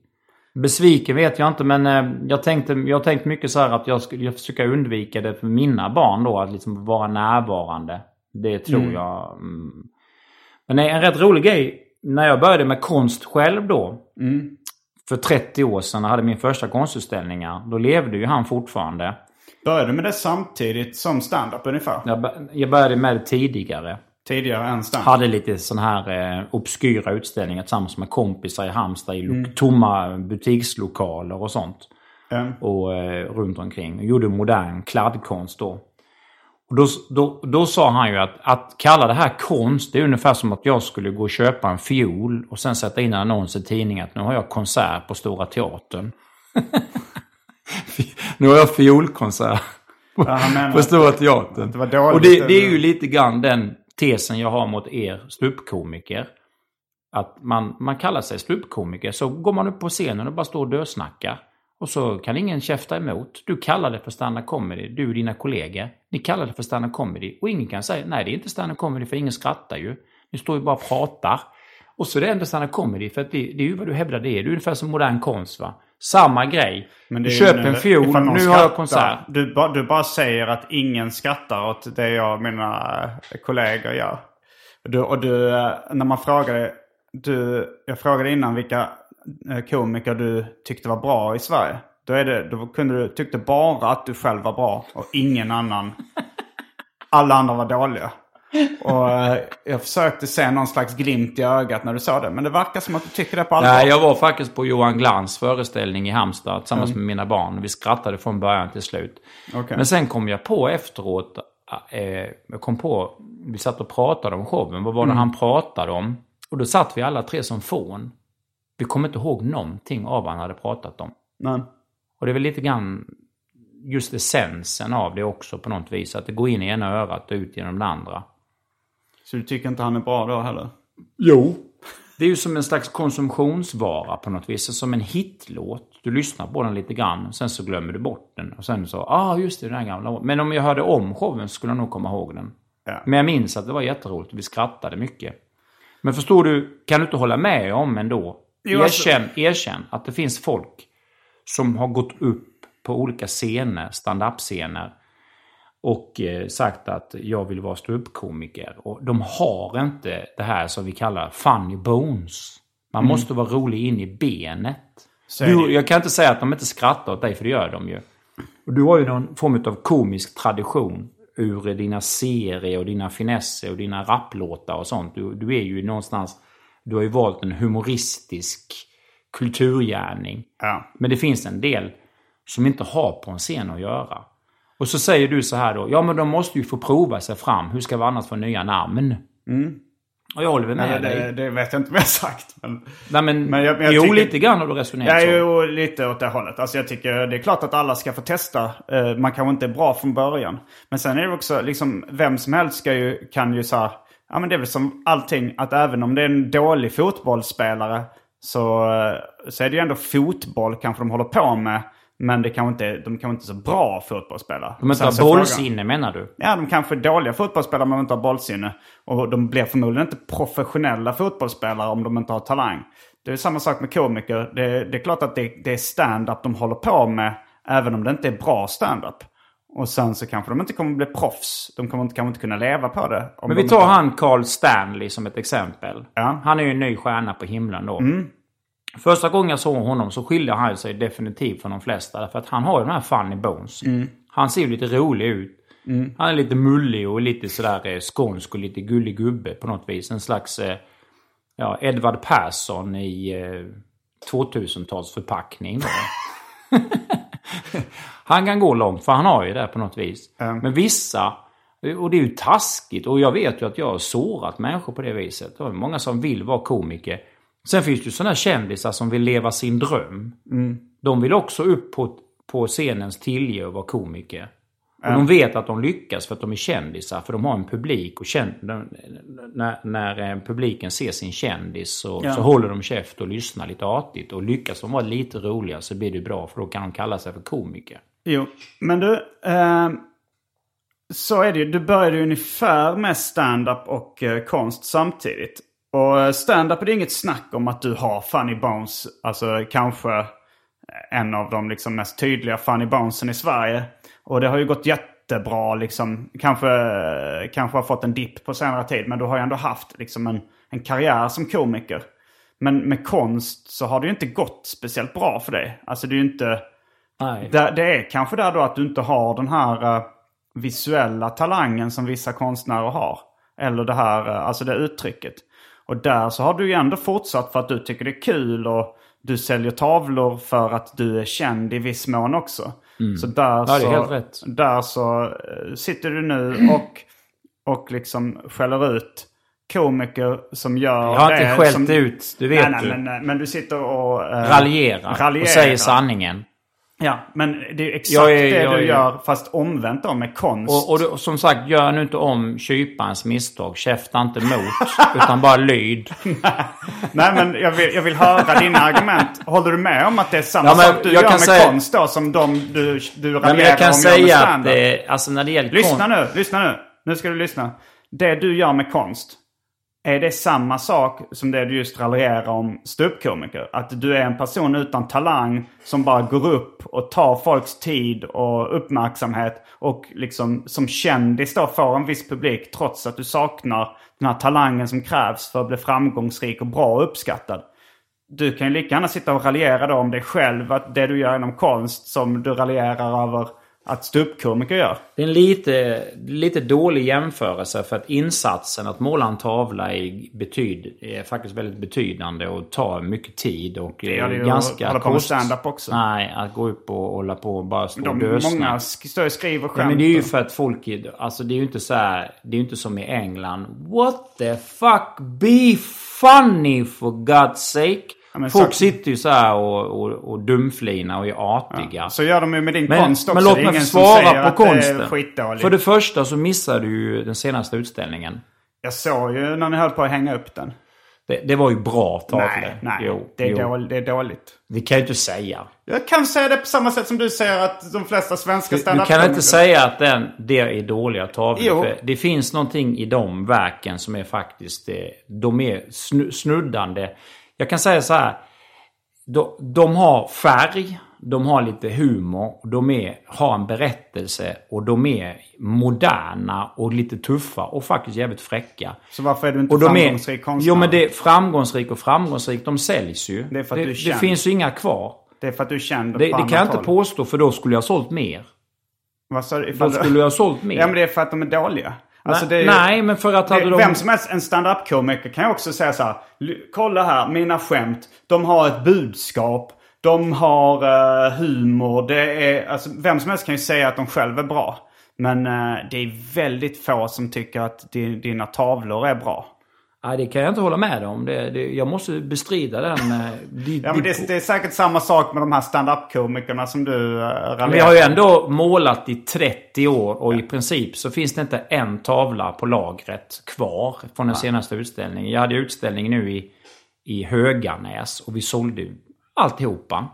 Besviken vet jag inte men eh, jag tänkte jag har tänkt mycket så här att jag skulle jag försöka undvika det för mina barn då. Att liksom vara närvarande. Det tror jag. Mm. Men en rätt rolig grej. När jag började med konst själv då. För 30 år sedan när jag hade min första konstutställningar. Då levde ju han fortfarande. Började med det samtidigt som stand-up ungefär? Jag, jag började med det tidigare. Tidigare än stand-up? Hade lite sån här eh, obskyra utställningar tillsammans med kompisar i Halmstad i lo- tomma butikslokaler och sånt. Ja. Och eh, runt omkring. Och gjorde modern kladdkonst då. Och då, då, då sa han ju att att kalla det här konst, det är ungefär som att jag skulle gå och köpa en fiol och sen sätta in en annons i tidningen att nu har jag konsert på Stora Teatern. nu har jag fiolkonsert Ja, han menar på Stora Teatern. det och det, det är ju lite grann den tesen jag har mot er ståuppkomiker. Att man, man kallar sig ståuppkomiker, så går man upp på scenen och bara står och dösnackar. Och så kan ingen käfta emot. Du kallar det för stand-up comedy, du och dina kollegor. Ni kallar det för stand-up comedy. Och ingen kan säga, nej det är inte stand-up comedy för ingen skrattar ju. Ni står ju bara och pratar. Och så är det ändå stand-up comedy, för att det, det är ju vad du hävdar det är. Det är ungefär som modern konst va. Samma grej. Men du köper en fiol, nu har jag konsert. Du, ba, du bara säger att ingen skrattar åt det jag och mina eh, kollegor gör. Du, och du, eh, när man frågade, du, jag frågade innan vilka eh, komiker du tyckte var bra i Sverige. Då, är det, då kunde du, tyckte bara att du själv var bra och ingen annan. Alla andra var dåliga. Och eh, jag försökte se någon slags glimt i ögat när du sa det. Men det verkar som att du tycker det på allvar. Nej, jag var faktiskt på Johan Glans föreställning i Halmstad tillsammans med mina barn. Vi skrattade från början till slut. Okej. Men sen kom jag på efteråt, eh, jag kom på, vi satt och pratade om showen. Vad var det Mm. han pratade om? Och då satt vi alla tre som fån. Vi kommer inte ihåg någonting av vad han hade pratat om. Nej. Och det är väl lite grann just essensen av det också på något vis. Att det går in i ena örat och ut genom det andra. Så du tycker inte han är bra då heller? Jo. Det är ju som en slags konsumtionsvara på något vis. Som en hitlåt. Du lyssnar på den lite grann, sen så glömmer du bort den. Och sen så, ah just det, den här gamla. Men om jag hörde om showen så skulle jag nog komma ihåg den. Ja. Men jag minns att det var jätteroligt och vi skrattade mycket. Men förstår du, kan du inte hålla med om ändå? Jo, alltså- erkänn, erkänn att det finns folk som har gått upp på olika scener, stand-up-scener och eh, sagt att jag vill vara ståuppkomiker. Och de har inte det här som vi kallar funny bones. Man måste vara rolig in i benet. Du, jag kan inte säga att de inte skrattar åt dig, för det gör de ju. Och du har ju någon form av komisk tradition ur dina serier och dina finesser och dina rapplåtar och sånt. Du, du är ju någonstans... Du har ju valt en humoristisk kulturgärning. Ja. Men det finns en del som inte har på en scen att göra. Och så säger du så här då, ja men de måste ju få prova sig fram. Hur ska vi annars få nya namn? Och jag håller väl med Nej, dig. det, det vet jag inte vad jag sagt. Men... Nej men, Men jag- men jag jo tycker- lite grann har du resonerat Jag så. är ju lite åt det hållet. Alltså jag tycker det är klart att alla ska få testa. Eh, Man kanske inte är bra från början. Men sen är det också liksom, vem som helst ska ju, kan ju så här, ja men det är väl som allting, att även om det är en dålig fotbollsspelare så, eh, så är det ju ändå fotboll kanske de håller på med. Men det kanske inte, de kanske inte är så bra fotbollsspelare. De inte har frågan- bollsinne menar du? Ja, de kanske är dåliga fotbollsspelare men inte har bollsinne. Och de blir förmodligen inte professionella fotbollsspelare om de inte har talang. Det är samma sak med komiker. Det, det är klart att det, det är stand-up de håller på med, även om det inte är bra stand-up. Och sen så kanske de inte kommer bli proffs. De kommer inte, kanske inte kunna leva på det. om Men de vi tar inte- han Carl Stanley som ett exempel. Ja. Han är ju en ny stjärna på himlen då. Första gången jag såg honom så skiljer han sig definitivt från de flesta. Därför att han har ju den här funny bones. Han ser ju lite rolig ut. Han är lite mullig och lite sådär eh, skånsk och lite gullig gubbe på något vis. En slags eh, ja, Edvard Persson i eh, 2000-talsförpackning. då. han kan gå långt för han har ju det på något vis. Men vissa, och det är ju taskigt och jag vet ju att jag har sårat människor på det viset. Det är många som vill vara komiker. Sen finns det ju sådana kändisar som vill leva sin dröm. De vill också upp på, på scenens tilje och vara komiker. Och de vet att de lyckas för att de är kändisar. För de har en publik. Och känd, när, när eh, publiken ser sin kändis så, Ja. så håller de käft och lyssnar lite artigt. Och lyckas de vara lite roliga så blir det bra. För då kan de kalla sig för komiker. Jo, men du. Eh, så är det ju. Du började ju ungefär med stand-up och eh, konst samtidigt. Och eh, stand-up är det inget snack om att du har funny bones. Alltså kanske en av de liksom mest tydliga funny bonesen i Sverige. Och det har ju gått jättebra liksom. Kanske, kanske har fått en dipp på senare tid. Men du har ju ändå haft liksom en, en karriär som komiker. Men med konst så har det ju inte gått speciellt bra för dig. Alltså det är ju inte... Nej. Det, det är kanske där då att du inte har den här eh, visuella talangen som vissa konstnärer har. Eller det här, eh, alltså det uttrycket. Och där så har du ju ändå fortsatt för att du tycker det är kul och du säljer tavlor för att du är känd i viss mån också. Så där Mm. Ja, det är så, helt rätt. Där så eh, sitter du nu och, och liksom skäller ut komiker som gör Jag har det inte skällt som, ut, det vet nej, du. nej, Men, men du sitter och... eh, Raljerar, raljerar. och säger sanningen. Ja, men det är exakt Jag är- det jag du är- gör fast omvänt då med konst. Och, och, du- som sagt, gör nu inte om kyparens misstag. Käfta inte mot, utan bara lyd. Nej men jag vill, jag vill höra dina argument. Håller du med om att det är samma Ja, sak du gör med säga- konst då som de du, du raljerar men jag kan om säga att det, alltså när det gäller Lyssna konst- nu, lyssna nu. Nu ska du lyssna. Det du gör med konst. Är det samma sak som det du just raljerar om ståuppkomiker? Att du är en person utan talang som bara går upp och tar folks tid och uppmärksamhet och liksom som kändis då får en viss publik trots att du saknar den här talangen som krävs för att bli framgångsrik och bra och uppskattad. Du kan ju lika gärna sitta och raljera då om dig själv, att det du gör inom konst som du raljerar över att ståuppkomiker gör. Det är en lite, lite dålig jämförelse för att insatsen att måla en tavla är, betyd, är faktiskt väldigt betydande och tar mycket tid. Och Det gör det ganska att hålla på med stand-up också. Nej, att gå upp och hålla på och bara stå och De, dösna. många står och skriver Ja, skämt. men det är ju för att folk, alltså det är ju inte så här, det är ju inte som i England. What the fuck, be funny for God's sake. Men folk så- sitter ju så här och, och, och dumflina och är artiga. Så gör de ju med din Men, konst också. men låt mig svara på konsten. För det första så missade du ju den senaste utställningen. Jag såg ju när ni höll på att hänga upp den. Det, det var ju bra tavlor. Nej, nej. Jo, det, är dåligt, det är dåligt. Det kan jag inte säga. Jag kan säga det på samma sätt som du säger att de flesta svenska Du, du kan inte säga att den, det är dåliga tavlor. Jo. För det finns någonting i de verken som är faktiskt... eh, De är snu- snuddande. Jag kan säga så här. De, de har färg, de har lite humor, de är, har en berättelse och de är moderna och lite tuffa och faktiskt jävligt fräcka. Så varför är du inte Och de framgångsrik är, konstnär? Jo men det är framgångsrik och framgångsrik, de säljs ju. Det är för att det, du det finns ju inga kvar. Det är för att du är känd Det, det kan jag inte håll. påstå för då skulle jag ha sålt mer. Vad sa du? Då skulle jag ha sålt mer. Ja men det är för att de är dåliga. Alltså, är ju- Nej, men för att hade det, de... Vem som helst, en stand-up-komiker kan ju också säga så här. "L- Kolla här, mina skämt. De har ett budskap. De har eh, humor. Det är, alltså, vem som helst kan ju säga att de själva är bra. Men eh, det är väldigt få som tycker att di, dina tavlor är bra. Nej, det kan jag inte hålla med om. Det, det, jag måste bestrida den. eh, di- Ja, men det, det är säkert samma sak med de här stand-up-komikerna som du raljerar. Men jag har ju ändå målat i 30 år och i princip så finns det inte en tavla på lagret kvar från den senaste utställningen. Jag hade utställning nu i, i Höganäs och vi sålde alltihopa.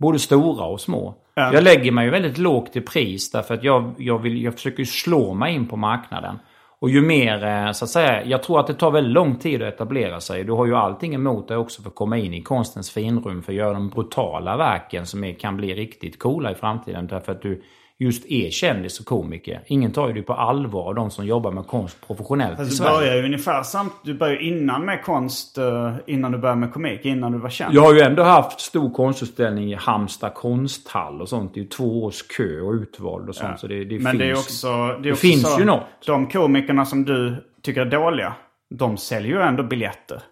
Både stora och små. Jag lägger mig ju väldigt lågt i pris därför att jag, jag, vill, jag försöker slå mig in på marknaden. Och ju mer, eh, så att säga, jag tror att det tar väldigt lång tid att etablera sig. Du har ju allting emot dig också för att komma in i konstens finrum. För att göra de brutala verken som är, kan bli riktigt coola i framtiden. Därför att du just är kändis och komiker. Ingen tar ju det på allvar, de som jobbar med konst professionellt i Alltså, du Sverige. börjar ju ungefär samt... Du börjar innan med konst, eh, innan du började med komik, innan du var känd. Jag har ju ändå haft stor konstutställning i Halmstad konsthall och sånt. Det är ju två års kö och utvald och sånt. Så det, det Men finns, det är också... Det, är det också finns så, ju något. De komikerna som du tycker är dåliga, de säljer ju ändå biljetter.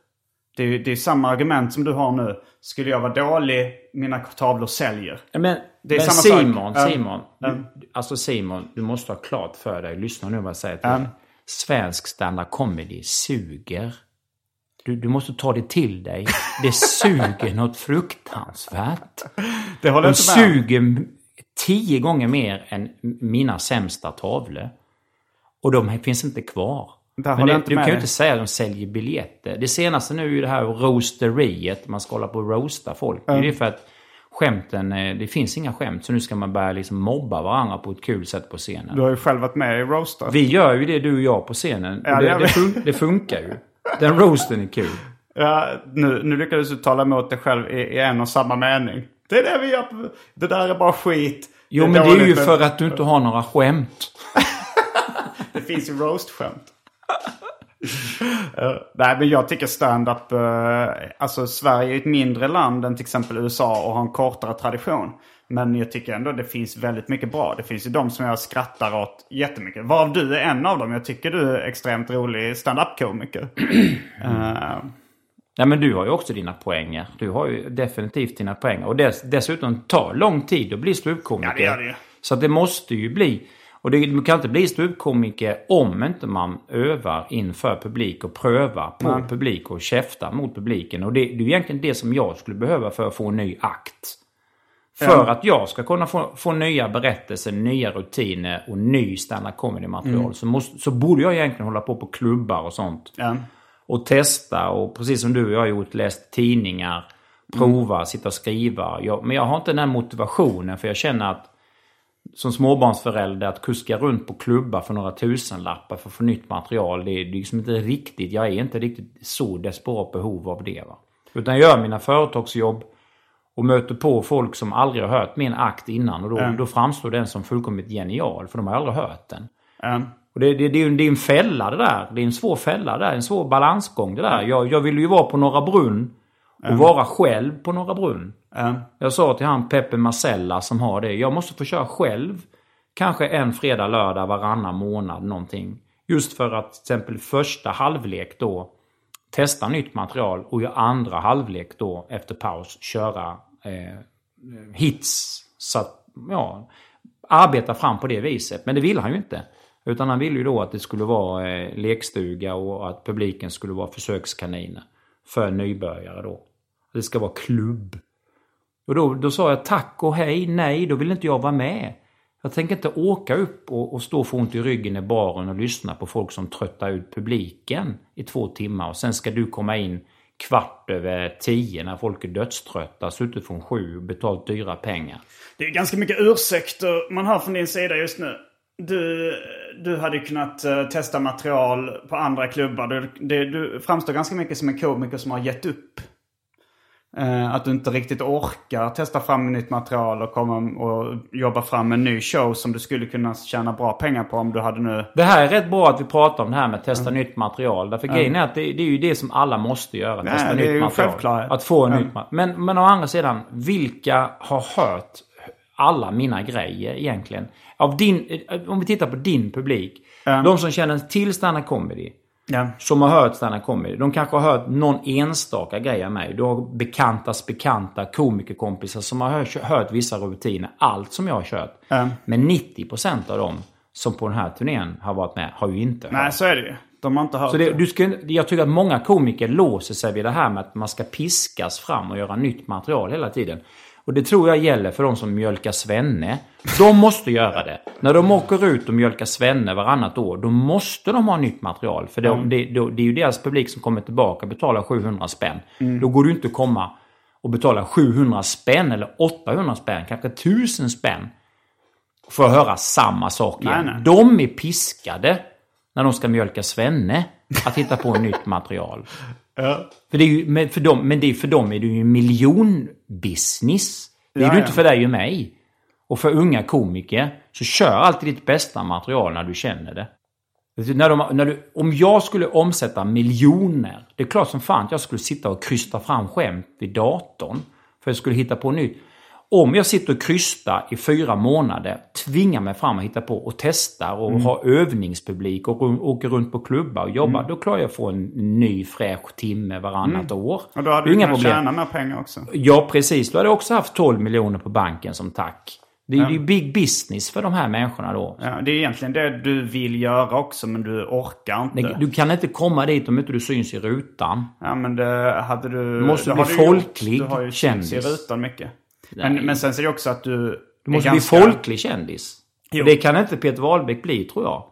Det är, det är samma argument som du har nu. Skulle jag vara dålig, mina tavlor säljer. Ja, Men, Det är men samma sak. Simon, Ja. Simon. Du, alltså Simon, du måste ha klart för dig. Lyssna nu vad jag säger till dig. Svensk stand-up comedy suger. Du, du måste ta det till dig. Det suger något fruktansvärt. Det håller De inte med suger tio gånger mer än mina sämsta tavlor. Och de finns inte kvar. Där Men det, du kan ju inte säga att de säljer biljetter. Det senaste nu är ju det här roasteriet. Man ska hålla på och roasta folk. Det är för att skämten, eh, det finns inga skämt. Så nu ska man börja liksom mobba varandra på ett kul sätt på scenen. Du har ju själv varit med i Roastar. Vi gör ju det du och jag på scenen. Ja, det det, det, fun- det funkar ju. Den roasten är kul. Ja, nu, nu lyckades du tala emot dig själv i, i en och samma mening. Det är det vi gör. Det där är bara skit. Jo, men det är ju för att du inte har några skämt. Det finns ju roast-skämt. Eh, nej, men jag tycker stand-up... eh, alltså Sverige är ett mindre land än till exempel USA och har en kortare tradition. Men jag tycker ändå det finns väldigt mycket bra. Det finns ju de som jag skrattar åt jättemycket. Varav du är en av dem. Jag tycker du är extremt rolig stand-up-komiker. Eh, Nej men du har ju också dina poänger. Du har ju definitivt dina poänger. Och dess, dessutom tar lång tid att bli ståuppkomiker. Ja, det gör det ju. Så det måste ju bli. Och det, kan inte bli ståuppkomiker om inte man övar inför publik och prövar på publik och käftar mot publiken. Och det, det är egentligen det som jag skulle behöva för att få en ny akt. För Ja. att jag ska kunna få, få nya berättelser, nya rutiner och ny stand-up comedy-material Mm. så, måste, så borde jag egentligen hålla på på klubbar och sånt ja. och testa och precis som du och jag har gjort, läst tidningar, prova, sitta och skriva. Jag, men jag har inte den här motivationen för jag känner att som småbarnsförälder att kuska runt på klubbar för några tusenlappar för att få nytt material. Det är, liksom inte riktigt, jag är inte riktigt så desperat behov av det. Va? Utan jag gör mina företagsjobb och möter på folk som aldrig har hört min akt innan och då, då framstår den som fullkomligt genial för de har aldrig hört den. Ja. Och det, det, det, är ju- det är en fälla det där. Det är en svår fälla det där. En svår balansgång det där. Jag, jag vill ju vara på Norra Brunn och vara själv på Norra Brunn. Ja. Jag sa till han Peppe Marcella som har det. Jag måste få köra själv. Kanske en fredag, lördag, varannan månad någonting. Just för att till exempel första halvlek då testa nytt material och i andra halvlek då efter paus köra eh, hits. Så att, ja, arbeta fram på det viset. Men det vill han ju inte. Utan han ville ju då att det skulle vara eh, lekstuga och att publiken skulle vara försökskaniner. För nybörjare då. Det ska vara klubb. Och då, då sa jag tack och hej, nej, då vill inte jag vara med. Jag tänker inte åka upp och, och stå och få ont i ryggen i baren och lyssna på folk som tröttar ut publiken i två timmar. Och sen ska du komma in kvart över tio när folk är dödströtta, suttit från sju och betalt dyra pengar. Det är ganska mycket ursäkter man har från din sida just nu. Du, du hade kunnat eh, testa material på andra klubbar. Du, det, du framstår ganska mycket som en komiker som har gett upp. Eh, att du inte riktigt orkar testa fram nytt material och komma och jobba fram en ny show som du skulle kunna tjäna bra pengar på om du hade nu... Det här är rätt bra att vi pratar om det här med att testa nytt material. Därför grejen är att det, det är ju det som alla måste göra. Nej, Testa nytt material. självklart. Att få Ja. nytt material. Men, men å andra sidan, vilka har hört alla mina grejer egentligen? Av din, om vi tittar på din publik. De som känner till stand comedy. Ja. Som har hört stand comedy. De kanske har hört någon enstaka grej av mig. Du har bekantas bekanta komikerkompisar som har hört, hört vissa rutiner. Allt som jag har kört. Ja. Men 90% av dem som på den här turnén har varit med har ju inte Nej, hört. så är det ju. De har inte hört Så det, du ska, jag tycker att många komiker låser sig vid det här med att man ska piskas fram och göra nytt material hela tiden. Och det tror jag gäller för de som mjölkar svenne. De måste göra det. När de åker ut och mjölkar svenne varannat år, då måste de ha nytt material. För de, det, det, det är ju deras publik som kommer tillbaka och betalar 700 spänn. Då går du inte att komma och betala 700 spänn eller 800 spänn, kanske 1000 spänn. För att höra samma sak igen. Nej, nej. De är piskade när de ska mjölka svenne att hitta på nytt material. För det är ju, men, för dem, men det är, för dem är det ju en miljonbusiness. Det är Ja, ju ja. inte för dig och mig. Och för unga komiker, så kör alltid ditt bästa material när du känner det. När de, när du, om jag skulle omsätta miljoner, det är klart som fan att jag skulle sitta och krysta fram skämt vid datorn. För jag skulle hitta på nytt. Om jag sitter och krystar i fyra månader, tvingar mig fram att hitta på och testar och Mm. har övningspublik och åker runt på klubbar och jobbar, då klarar jag att få en ny fräsch timme varannat år. Mm. Och då hade du inga kunnat tjäna mer pengar också. Ja, precis. Då hade jag också haft 12 miljoner på banken som tack. Det är ju big business för de här människorna då. Ja, det är egentligen det du vill göra också men du orkar inte. Du kan inte komma dit om inte du syns i rutan. Ja men det hade du... Du måste bli har du gjort. folklig Du har ju kändis. kändis. i rutan mycket. Men, men sen är det också att du... Du måste är bli ganska- folklig kändis. Jo. Det kan inte Peter Wahlbeck bli, tror jag.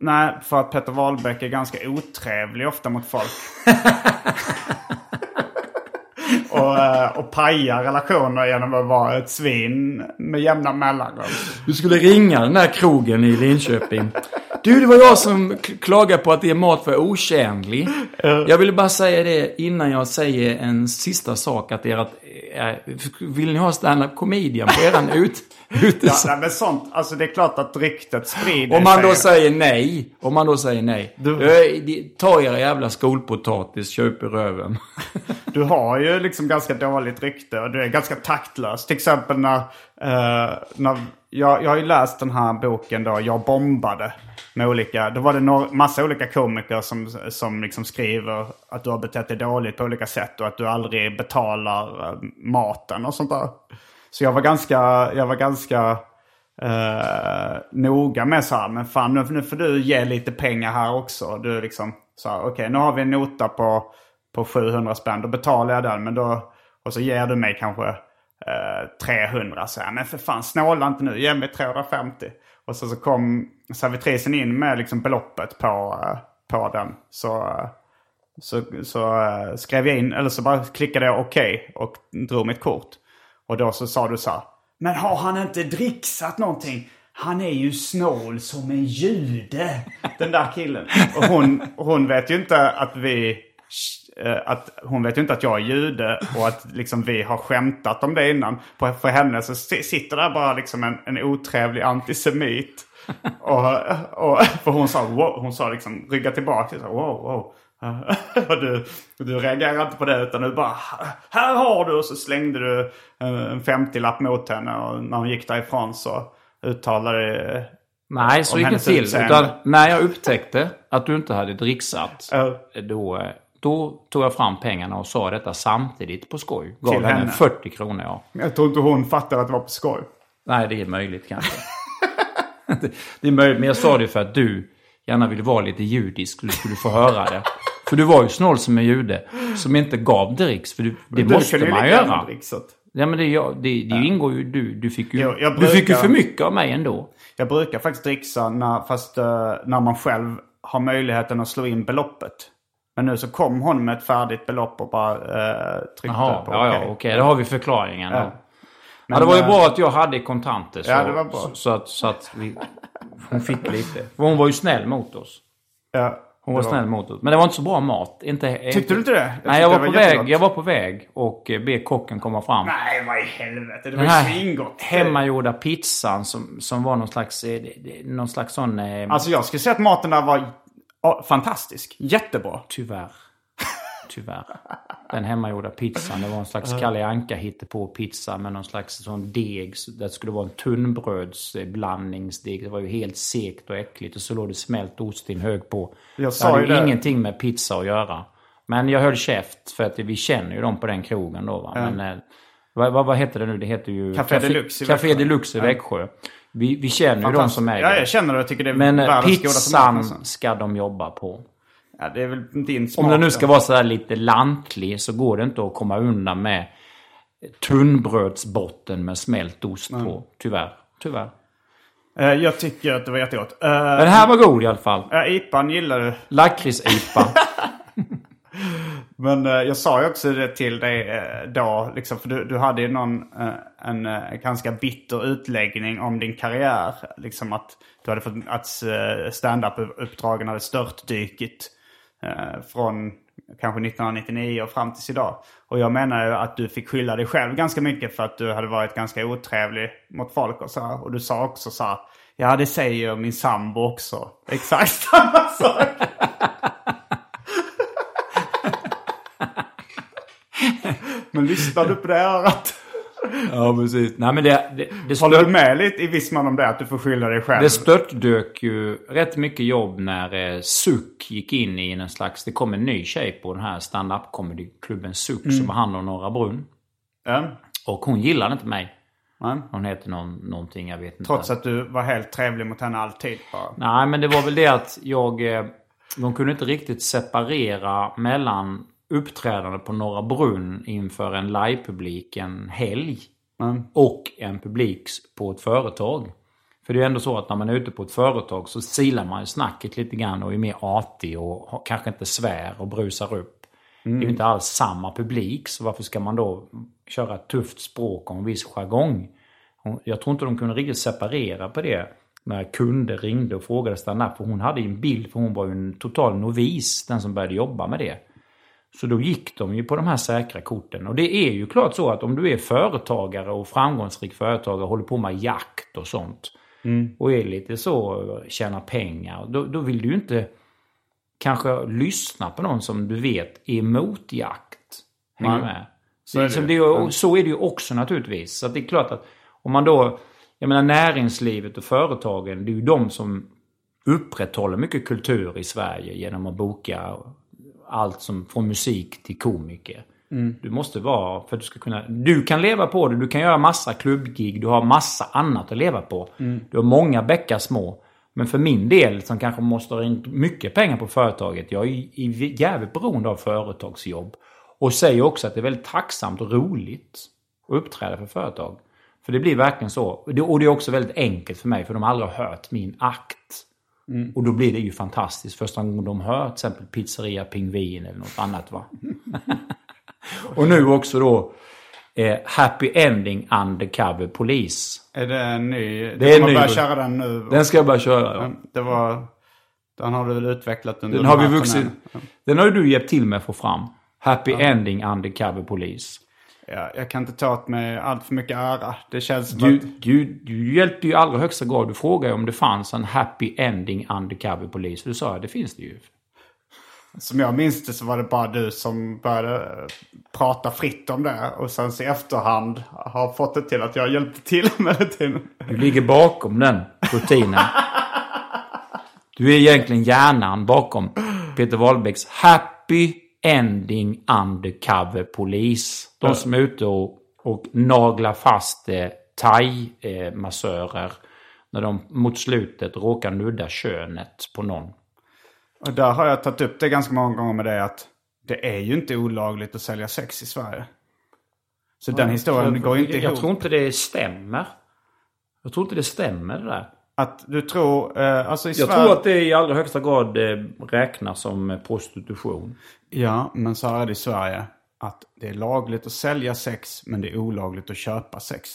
Nej, för att Peter Wahlbeck är ganska otrevlig ofta mot folk. och, eh, och pajar relationer genom att vara ett svin med jämna mellanrum. Du skulle ringa den där krogen i Linköping. Du, det var jag som klagade på att er mat var otjänlig. Jag ville bara säga det innan jag säger en sista sak. Att ert, vill ni ha stand-up comedian på eran ut, Ja, utes... nej, men sånt, alltså det är klart att ryktet sprider Om man då säger nej. Om man då säger nej. Du- Eh, Ta era jävla skolpotatis, köp i röven. Du har ju liksom ganska dåligt rykte och du är ganska taktlös. Till exempel när... eh, när jag, jag har ju läst den här boken då, Jag bombade. Med olika, då var det några, massa olika komiker som, som liksom skriver att du har betett dig dåligt på olika sätt och att du aldrig betalar eh, maten och sånt där. Så jag var ganska, jag var ganska eh, noga med så här, men fan nu, nu får du ge lite pengar här också. Du liksom så här, okej nu har vi en nota på, på 700 spänn, då betalar jag den. Men då, och så ger du mig kanske eh, 300. Så här, men för fan snåla inte nu, ge mig 350. Och så, så kom servitrisen in med liksom beloppet på, eh, på den. Så, eh, så, så eh, skrev jag in, eller så bara klickade jag okej och drog mitt kort. Och då så sa du så här. Men har han inte dricksat någonting? Han är ju snål som en jude. Den där killen. Och hon, hon vet ju inte att vi eh, Att hon vet ju inte att jag är jude och att liksom vi har skämtat om det innan. För henne så si- sitter där bara liksom en, en otrevlig antisemit. Och, och, för hon sa, wow, hon sa liksom, rygga tillbaka. Så, wow, wow. och du, du reagerade inte på det utan du bara, här har du! Och så slängde du eh, en 50-lapp mot henne och när hon gick därifrån så uttalade Nej, så gick det till. Utan när jag upptäckte att du inte hade dricksat, Ja. då, eh, då tog jag fram pengarna och sa detta samtidigt på skoj. Gav Till henne henne? 40 kronor, ja. Jag tror inte hon fattade att det var på skoj. Nej, det är möjligt kanske. det, det är möjligt, men jag sa det för att du gärna ville vara lite judisk du skulle få höra det. För du var ju snål som en jude som inte gav dricks, för du, det Du måste ju man gärna göra. dricksat. Ja, men det, ja, det, det ingår ju, du, du fick ju, Jo, jag du fick ju brukar- för mycket av mig ändå. Jag brukar faktiskt dricksa när, fast eh, när man själv har möjligheten att slå in beloppet. Men nu så kom hon med ett färdigt belopp och bara eh, tryckte Jaha, på ja, ja, okej. okej, då har vi förklaringen. Ja. Men, ja, det var ju eh, bra att jag hade kontanter. Så, Ja, det var bra. Så, så att, så att vi, hon fick lite. För hon var ju snäll mot oss. Ja, Hon var det snäll mot oss. Men det var inte så bra mat. Inte, Tyckte du inte det? Jag Nej, jag var, det på var väg, jag var på väg och eh, be kocken komma fram. Nej, vad i helvete. Det var ju svingott. hemmagjorda pizzan som, som var någon slags, eh, någon slags sån... Alltså jag skulle säga att maten där var ja, fantastisk. Jättebra. Tyvärr. Tyvärr. Den hemmagjorda pizzan, det var en slags Kalle Anka på pizza med någon slags sån deg. Det skulle vara en tunnbrödsblandningsdeg. Det var ju helt sekt och äckligt. Och så låg det smält ost i en hög på. Jag det sa hade ju det. ingenting med pizza att göra. Men jag höll käft för att vi känner ju dem på den krogen då. Va? Men, eh, vad, vad, vad heter det nu? Det heter ju... Café Deluxe i Café. Deluxe i Växjö. Vi, vi känner ju de som äger Ja, jag känner det. Jag tycker det är Men eh, världens pizzan alltså. ska de jobba på. Ja, det är väl din smak. Om det nu ska då. vara sådär lite lantlig så går det inte att komma undan med tunnbrödsbotten med smält ost på. Tyvärr. Tyvärr. Eh, Jag tycker att det var jättegott. Uh, Men den här var god i alla fall. ja, IPan gillar du. Lakrits-IPA. Men eh, jag sa ju också det till dig eh, då, liksom, för du, du hade ju någon, eh, en eh, ganska bitter utläggning om din karriär. Liksom att du hade fått, att eh, standup-uppdragen hade störtdykit. eh, från kanske 1999 och fram tills idag. Och jag menar ju att du fick skylla dig själv ganska mycket för att du hade varit ganska otrevlig mot folk och så här. Och du sa också så här, ja det säger min sambo också. Exakt samma sak. Men lyssnar du på det örat? Ja, precis. Nej, men det, det, det, Håller du med lite i viss mån om det? Att du får skylla dig själv? det störtdök ju rätt mycket jobb när eh, Suck gick in i en slags... Det kom en ny tjej på den här stand-up comedy-klubben Suck som har hand om Norra Brunn. Ja. Och hon gillade inte mig. Nej. Hon heter någon, någonting, jag vet inte. Trots att du var helt trevlig mot henne alltid. Bara. Nej, men det var väl det att jag... eh, De kunde inte riktigt separera mellan uppträdande på Norra Brunn inför en livepublik en helg och en publik på ett företag. För det är ju ändå så att när man är ute på ett företag så silar man ju snacket lite grann och är mer artig och kanske inte svär och brusar upp. Det är ju inte alls samma publik, så varför ska man då köra ett tufft språk och en viss jargong? Jag tror inte de kunde riktigt separera på det när kunder ringde och frågade stand-up. För hon hade ju en bild, för hon var ju en total novis, den som började jobba med det. Så då gick de ju på de här säkra korten. Och det är ju klart så att om du är företagare och framgångsrik företagare, håller på med jakt och sånt. Och är lite så, tjänar pengar. Då, då vill du ju inte kanske lyssna på någon som du vet är emot jakt. Hänger med? Så det så, ju. det är, så är det ju också naturligtvis. Så det är klart att om man då... Jag menar näringslivet och företagen, det är ju de som upprätthåller mycket kultur i Sverige genom att boka allt som från musik till komiker. Du måste vara, för att du ska kunna... Du kan leva på det, du kan göra massa klubbgig, du har massa annat att leva på. Du har många bäckar små. Men för min del, som kanske måste ha in mycket pengar på företaget, jag är jävligt beroende av företagsjobb. Och säger också att det är väldigt tacksamt och roligt att uppträda för företag. För det blir verkligen så. Och det är också väldigt enkelt för mig, för de har aldrig hört min akt. Och då blir det ju fantastiskt. Första gången de hör till exempel Pizzeria Pingvin eller något annat va. och nu också då eh, Happy Ending Undercover Police. Är det en ny? Det är Du kommer ny. börja köra den nu. Den ska jag bara köra. Ja. Det var... Den har du väl utvecklat under Den har vi vuxit. Den har ju du hjälpt till med att få fram. Happy Ending Undercover Police. Ja, jag kan inte ta åt mig allt för mycket ära. Det känns som Du, att... du, du hjälpte ju i allra högsta grad. Du frågade om det fanns en Happy Ending Undercover Police. Du sa att det finns det ju. Som jag minns det så var det bara du som började eh, prata fritt om det. Och sen så i efterhand har fått det till att jag hjälpte till med rutinen. Du ligger bakom den rutinen. Du är egentligen hjärnan bakom Peter Wahlbecks Happy Ending Undercover Police. De som är ute och, och naglar fast eh, thai-massörer när de mot slutet råkar nudda könet på någon. Och där har jag tagit upp det ganska många gånger med det att det är ju inte olagligt att sälja sex i Sverige. Så den historien går inte jag, ihop. jag tror inte det stämmer. Jag tror inte det stämmer det där. Att du tror, eh, alltså i Jag Sverige... tror att det i allra högsta grad eh, räknas som prostitution. Ja, men så är det i Sverige. Att det är lagligt att sälja sex, men det är olagligt att köpa sex.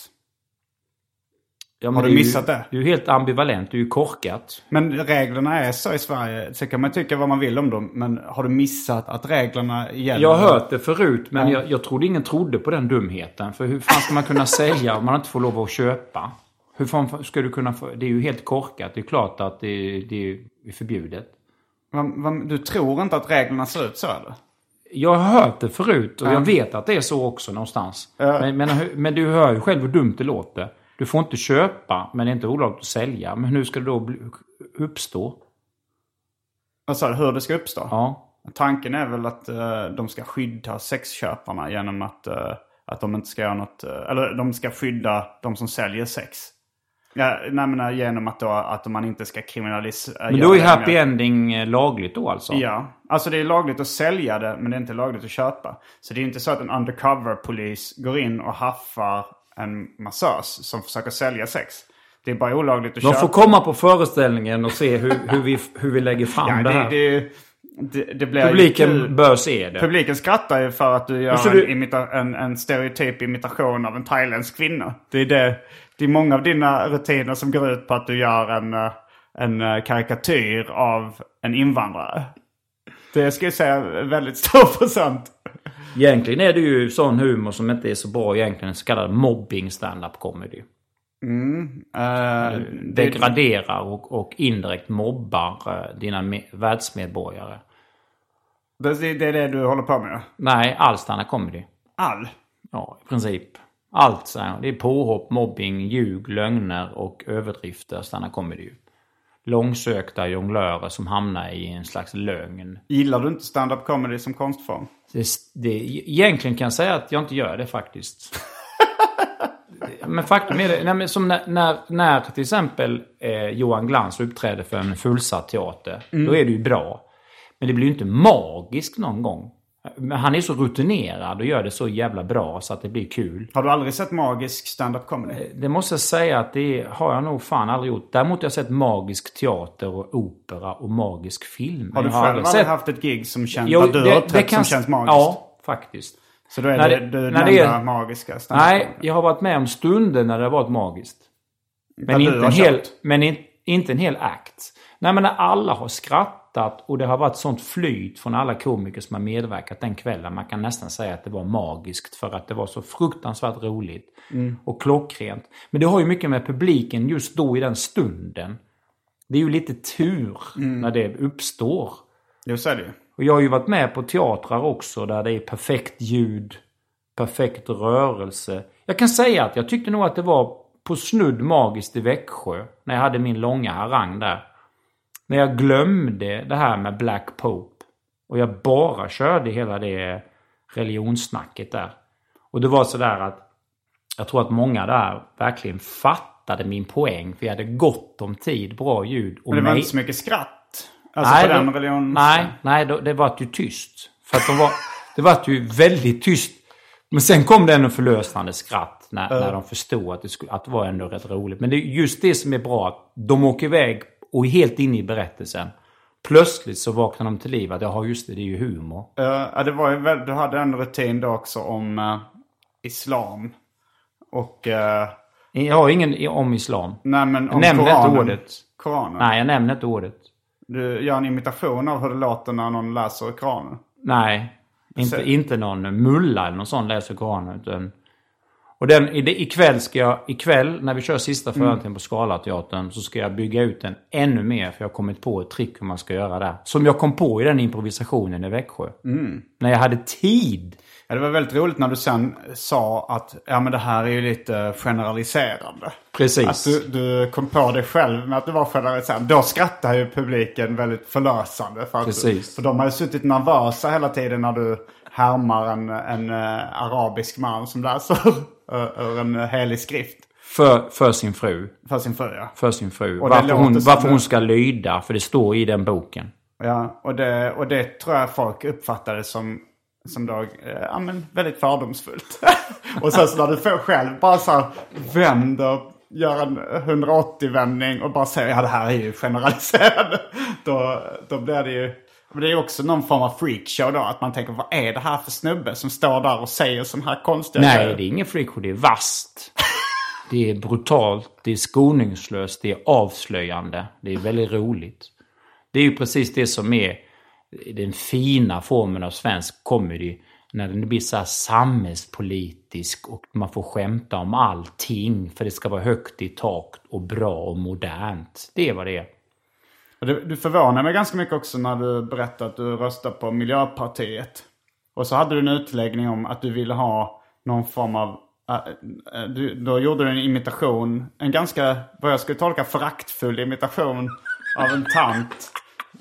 Ja, Har du är ju- missat det? Det är helt ambivalent. Det är ju korkat. Men reglerna är så i Sverige. Så kan man tycka vad man vill om dem. Men har du missat att reglerna gäller? Jag har hört det förut, men Ja. jag, jag trodde ingen trodde på den dumheten. För hur fan ska man kunna sälja om man inte får lov att köpa? Hur fan ska du kunna få... Det är ju helt korkat. Det är klart att det, det är förbjudet. Du tror inte att reglerna ser ut så eller? Jag har hört det förut och jag vet att det är så också någonstans. Men, men, hur- men du hör ju själv hur dumt det låter. Du får inte köpa, men det är inte olagligt att sälja. Men hur ska det då bli, uppstå? Alltså hur det ska uppstå? Ja. Tanken är väl att eh, de ska skydda sexköparna genom att, eh, att de inte ska göra något... eh, eller de ska skydda de som säljer sex. Ja, nej, men, eh, genom att, då, att man inte ska kriminalisera... Men då är happy ending eh, lagligt då alltså? Ja, alltså det är lagligt att sälja det men det är inte lagligt att köpa. Så det är inte så att en undercover-polis går in och haffar en massös som försöker sälja sex. Det är bara olagligt att De köpa. får komma på föreställningen och se hur, hur, vi, hur vi lägger fram Ja, det det, här. det, det, det Publiken bör se det. Publiken skrattar ju för att du gör en, du- imita- en, en stereotyp imitation av en thailändsk kvinna. Det är, det, det är många av dina rutiner som går ut på att du gör en, eh, en eh, karikatyr av en invandrare. Det ska jag säga är väldigt stor procent. Egentligen är det ju sån humor som inte är så bra egentligen. Så kallad mobbing stand-up comedy. Eh, Degraderar och, och indirekt mobbar dina me- världsmedborgare. det, det är det du håller på med? Nej, all stand-up comedy. All? Ja, i princip. Allt så här. Det är påhopp, mobbing, ljug, lögner och överdrifter stand-up comedy. ju. Långsökta jonglörer som hamnar i en slags lögn. Gillar du inte stand-up comedy som konstform? Det, det, egentligen kan jag säga att jag inte gör det faktiskt. men faktum är det, nej, men som när, när, när till exempel eh, Johan Glans uppträder för en fullsatt teater. Då är det ju bra. Men det blir ju inte magiskt någon gång. Men han är så rutinerad och gör det så jävla bra så att det blir kul. Har du aldrig sett magisk stand-up comedy? Det måste jag säga att det har jag nog fan aldrig gjort. Däremot har jag sett magisk teater och opera och magisk film. Har du Jag själv aldrig aldrig sett- haft ett gig som känns, Jo, där du det- har det kan- som känns magiskt? Ja, faktiskt. Så då är När det, det- du när det är- magiska stand-up Nej, comedy. jag har varit med om stunder när det har varit magiskt. Men, inte har en, hel, men in, inte en hel akt. Nej, men när alla har skrattat och det har varit sånt flyt från alla komiker som har medverkat den kvällen. Man kan nästan säga att det var magiskt för att det var så fruktansvärt roligt. Och klockrent. Men det har ju mycket med publiken just då i den stunden. Det är ju lite tur när det uppstår. Jo, så är det ju. Och jag har ju varit med på teatrar också där det är perfekt ljud, perfekt rörelse. Jag kan säga att jag tyckte nog att det var på snudd magiskt i Växjö. När jag hade min långa harang där. När jag glömde det här med Black Pope. Och jag bara körde hela det religionssnacket där. Och det var sådär att jag tror att många där verkligen fattade min poäng. För vi hade gott om tid, bra ljud. Och Men det var inte så mycket skratt? Alltså på den det- religion... Nej, nej då, det var ju tyst. För att de var, det var ju väldigt tyst. Men sen kom det ändå förlösande skratt när, när de förstod att det, skulle, att det var ändå rätt roligt. Men det är just det som är bra. att De åker iväg och helt inne i berättelsen. Plötsligt så vaknar de till liv. Att ja, just det, det är ju humor. Ja, det var ju du hade en rutin då också om eh, islam. Och... eh, Jag har ingen om islam. nej men om Jag nämner inte Koranen. ordet. Koranen. Nej, jag nämner inte ordet. Du gör en imitation av hur det låter när någon läser Koranen. Nej, inte, Så- inte någon mulla eller någon sån läser Koranen. Utan, och den, det- ikväll, ska jag, ikväll när vi kör sista föreställningen på Scalateatern så ska jag bygga ut den ännu mer. För jag har kommit på ett trick hur man ska göra där. Som jag kom på i den improvisationen i Växjö. När jag hade tid. Ja, det var väldigt roligt när du sen sa att ja, men det här är ju lite generaliserande. Precis. Att du, du kom på dig själv med att det var generaliserande. Då skrattar ju publiken väldigt förlösande. För, att, Precis. för de har ju suttit nervösa hela tiden när du härmar en, en eh, arabisk man som läser ur en helig skrift. För, för sin fru. För sin fru ja. För sin fru. Och Varför hon, varför hon ska lyda. För det står i den boken. Ja, och det, och det tror jag folk uppfattade som, som då, eh, ja, men väldigt fördomsfullt. och sen så när du får själv bara så här vänder, gör en 180-vändning och bara säger ja det här är ju generaliserande. då, då blir det ju, men det är också någon form av freakshow då. Att man tänker vad är det här för snubbe som står där och säger sån här konstiga Nej, grejer? det är ingen freakshow. Det är vast. Det är brutalt, det är skoningslöst, det är avslöjande. Det är väldigt roligt. Det är ju precis det som är den fina formen av svensk comedy. När den blir så här samhällspolitisk och man får skämta om allting. För det ska vara högt i tak och bra och modernt. Det är vad det är. Du, du förvånar mig ganska mycket också när du berättade att du röstar på Miljöpartiet. Och så hade du en utläggning om att du ville ha någon form av... Äh, äh, du, då gjorde du en imitation, en ganska, vad jag skulle tolka, föraktfull imitation av en tant.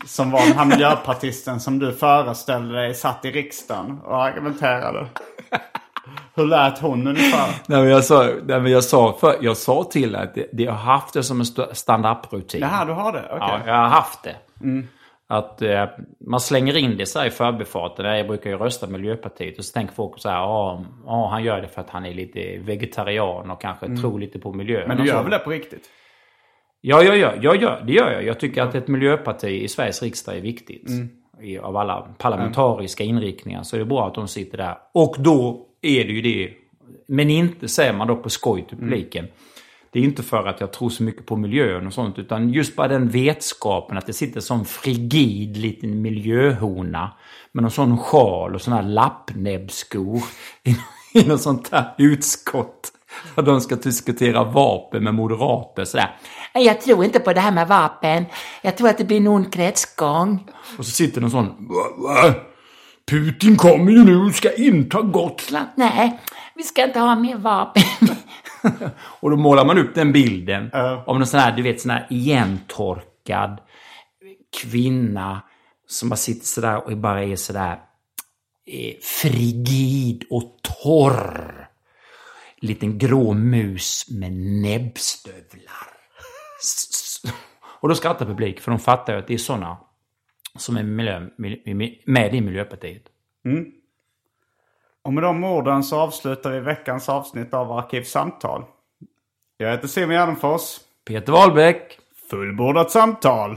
Som var den här miljöpartisten som du föreställde dig satt i riksdagen och argumenterade. Hur lät hon ungefär? Nej, men jag, sa, nej, men jag, sa, för, jag sa till att det, det, jag har haft det som en st- stand-up-rutin. Jaha, du har det? Okej. Ja, jag har haft det. Att eh, man slänger in det så i förbifarten. Jag brukar ju rösta Miljöpartiet. Och så tänker folk så här, ja, ja, han gör det för att han är lite vegetarian och kanske tror lite på miljön. Men du och gör väl det på riktigt? Ja, jag gör, jag gör, det gör jag. Jag tycker att ett miljöparti i Sveriges riksdag är viktigt. I, av alla parlamentariska inriktningar så är det bra att de sitter där. Och då är det ju det. Men inte, säger man då på skoj till publiken. Det är inte för att jag tror så mycket på miljön och sånt, utan just bara den vetskapen att det sitter som frigid liten miljöhona med någon sån sjal och såna här lappnäbbskor i, i något sånt här utskott. Och de ska diskutera vapen med moderater sådär. Jag tror inte på det här med vapen. Jag tror att det blir ond kretsgång. Och så sitter någon sån. Putin kommer ju nu och ska inta Gotland. Nej, vi ska inte ha mer vapen. och då målar man upp den bilden uh. av någon sån här, du vet, sån här igentorkad kvinna som bara sitter sådär och bara är sådär eh, frigid och torr. Liten grå mus med näbbstövlar. Och då skrattar publik, för de fattar ju att det är sådana som är miljö, med i Miljöpartiet. Mm. Och med de orden så avslutar vi veckans avsnitt av Arkivsamtal. Jag heter Simon Gärdenfors. Peter Wahlbeck. Fullbordat samtal.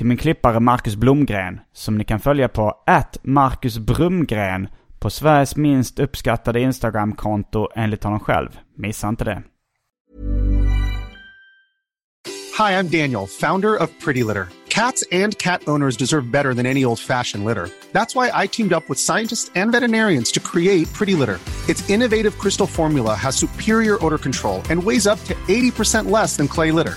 Till min klippare Marcus Blomgren som ni kan följa på at Marcus Brumgren på Sveriges minst uppskattade Instagramkonto enligt honom själv. Missa inte det. Hi, I'm Daniel, founder of Pretty Litter. Cats and cat owners deserve better than any old-fashioned litter. That's why I teamed up with scientists and veterinarians to create Pretty Litter. Its innovative crystal formula has superior odor control and weighs up to 80% less than clay litter.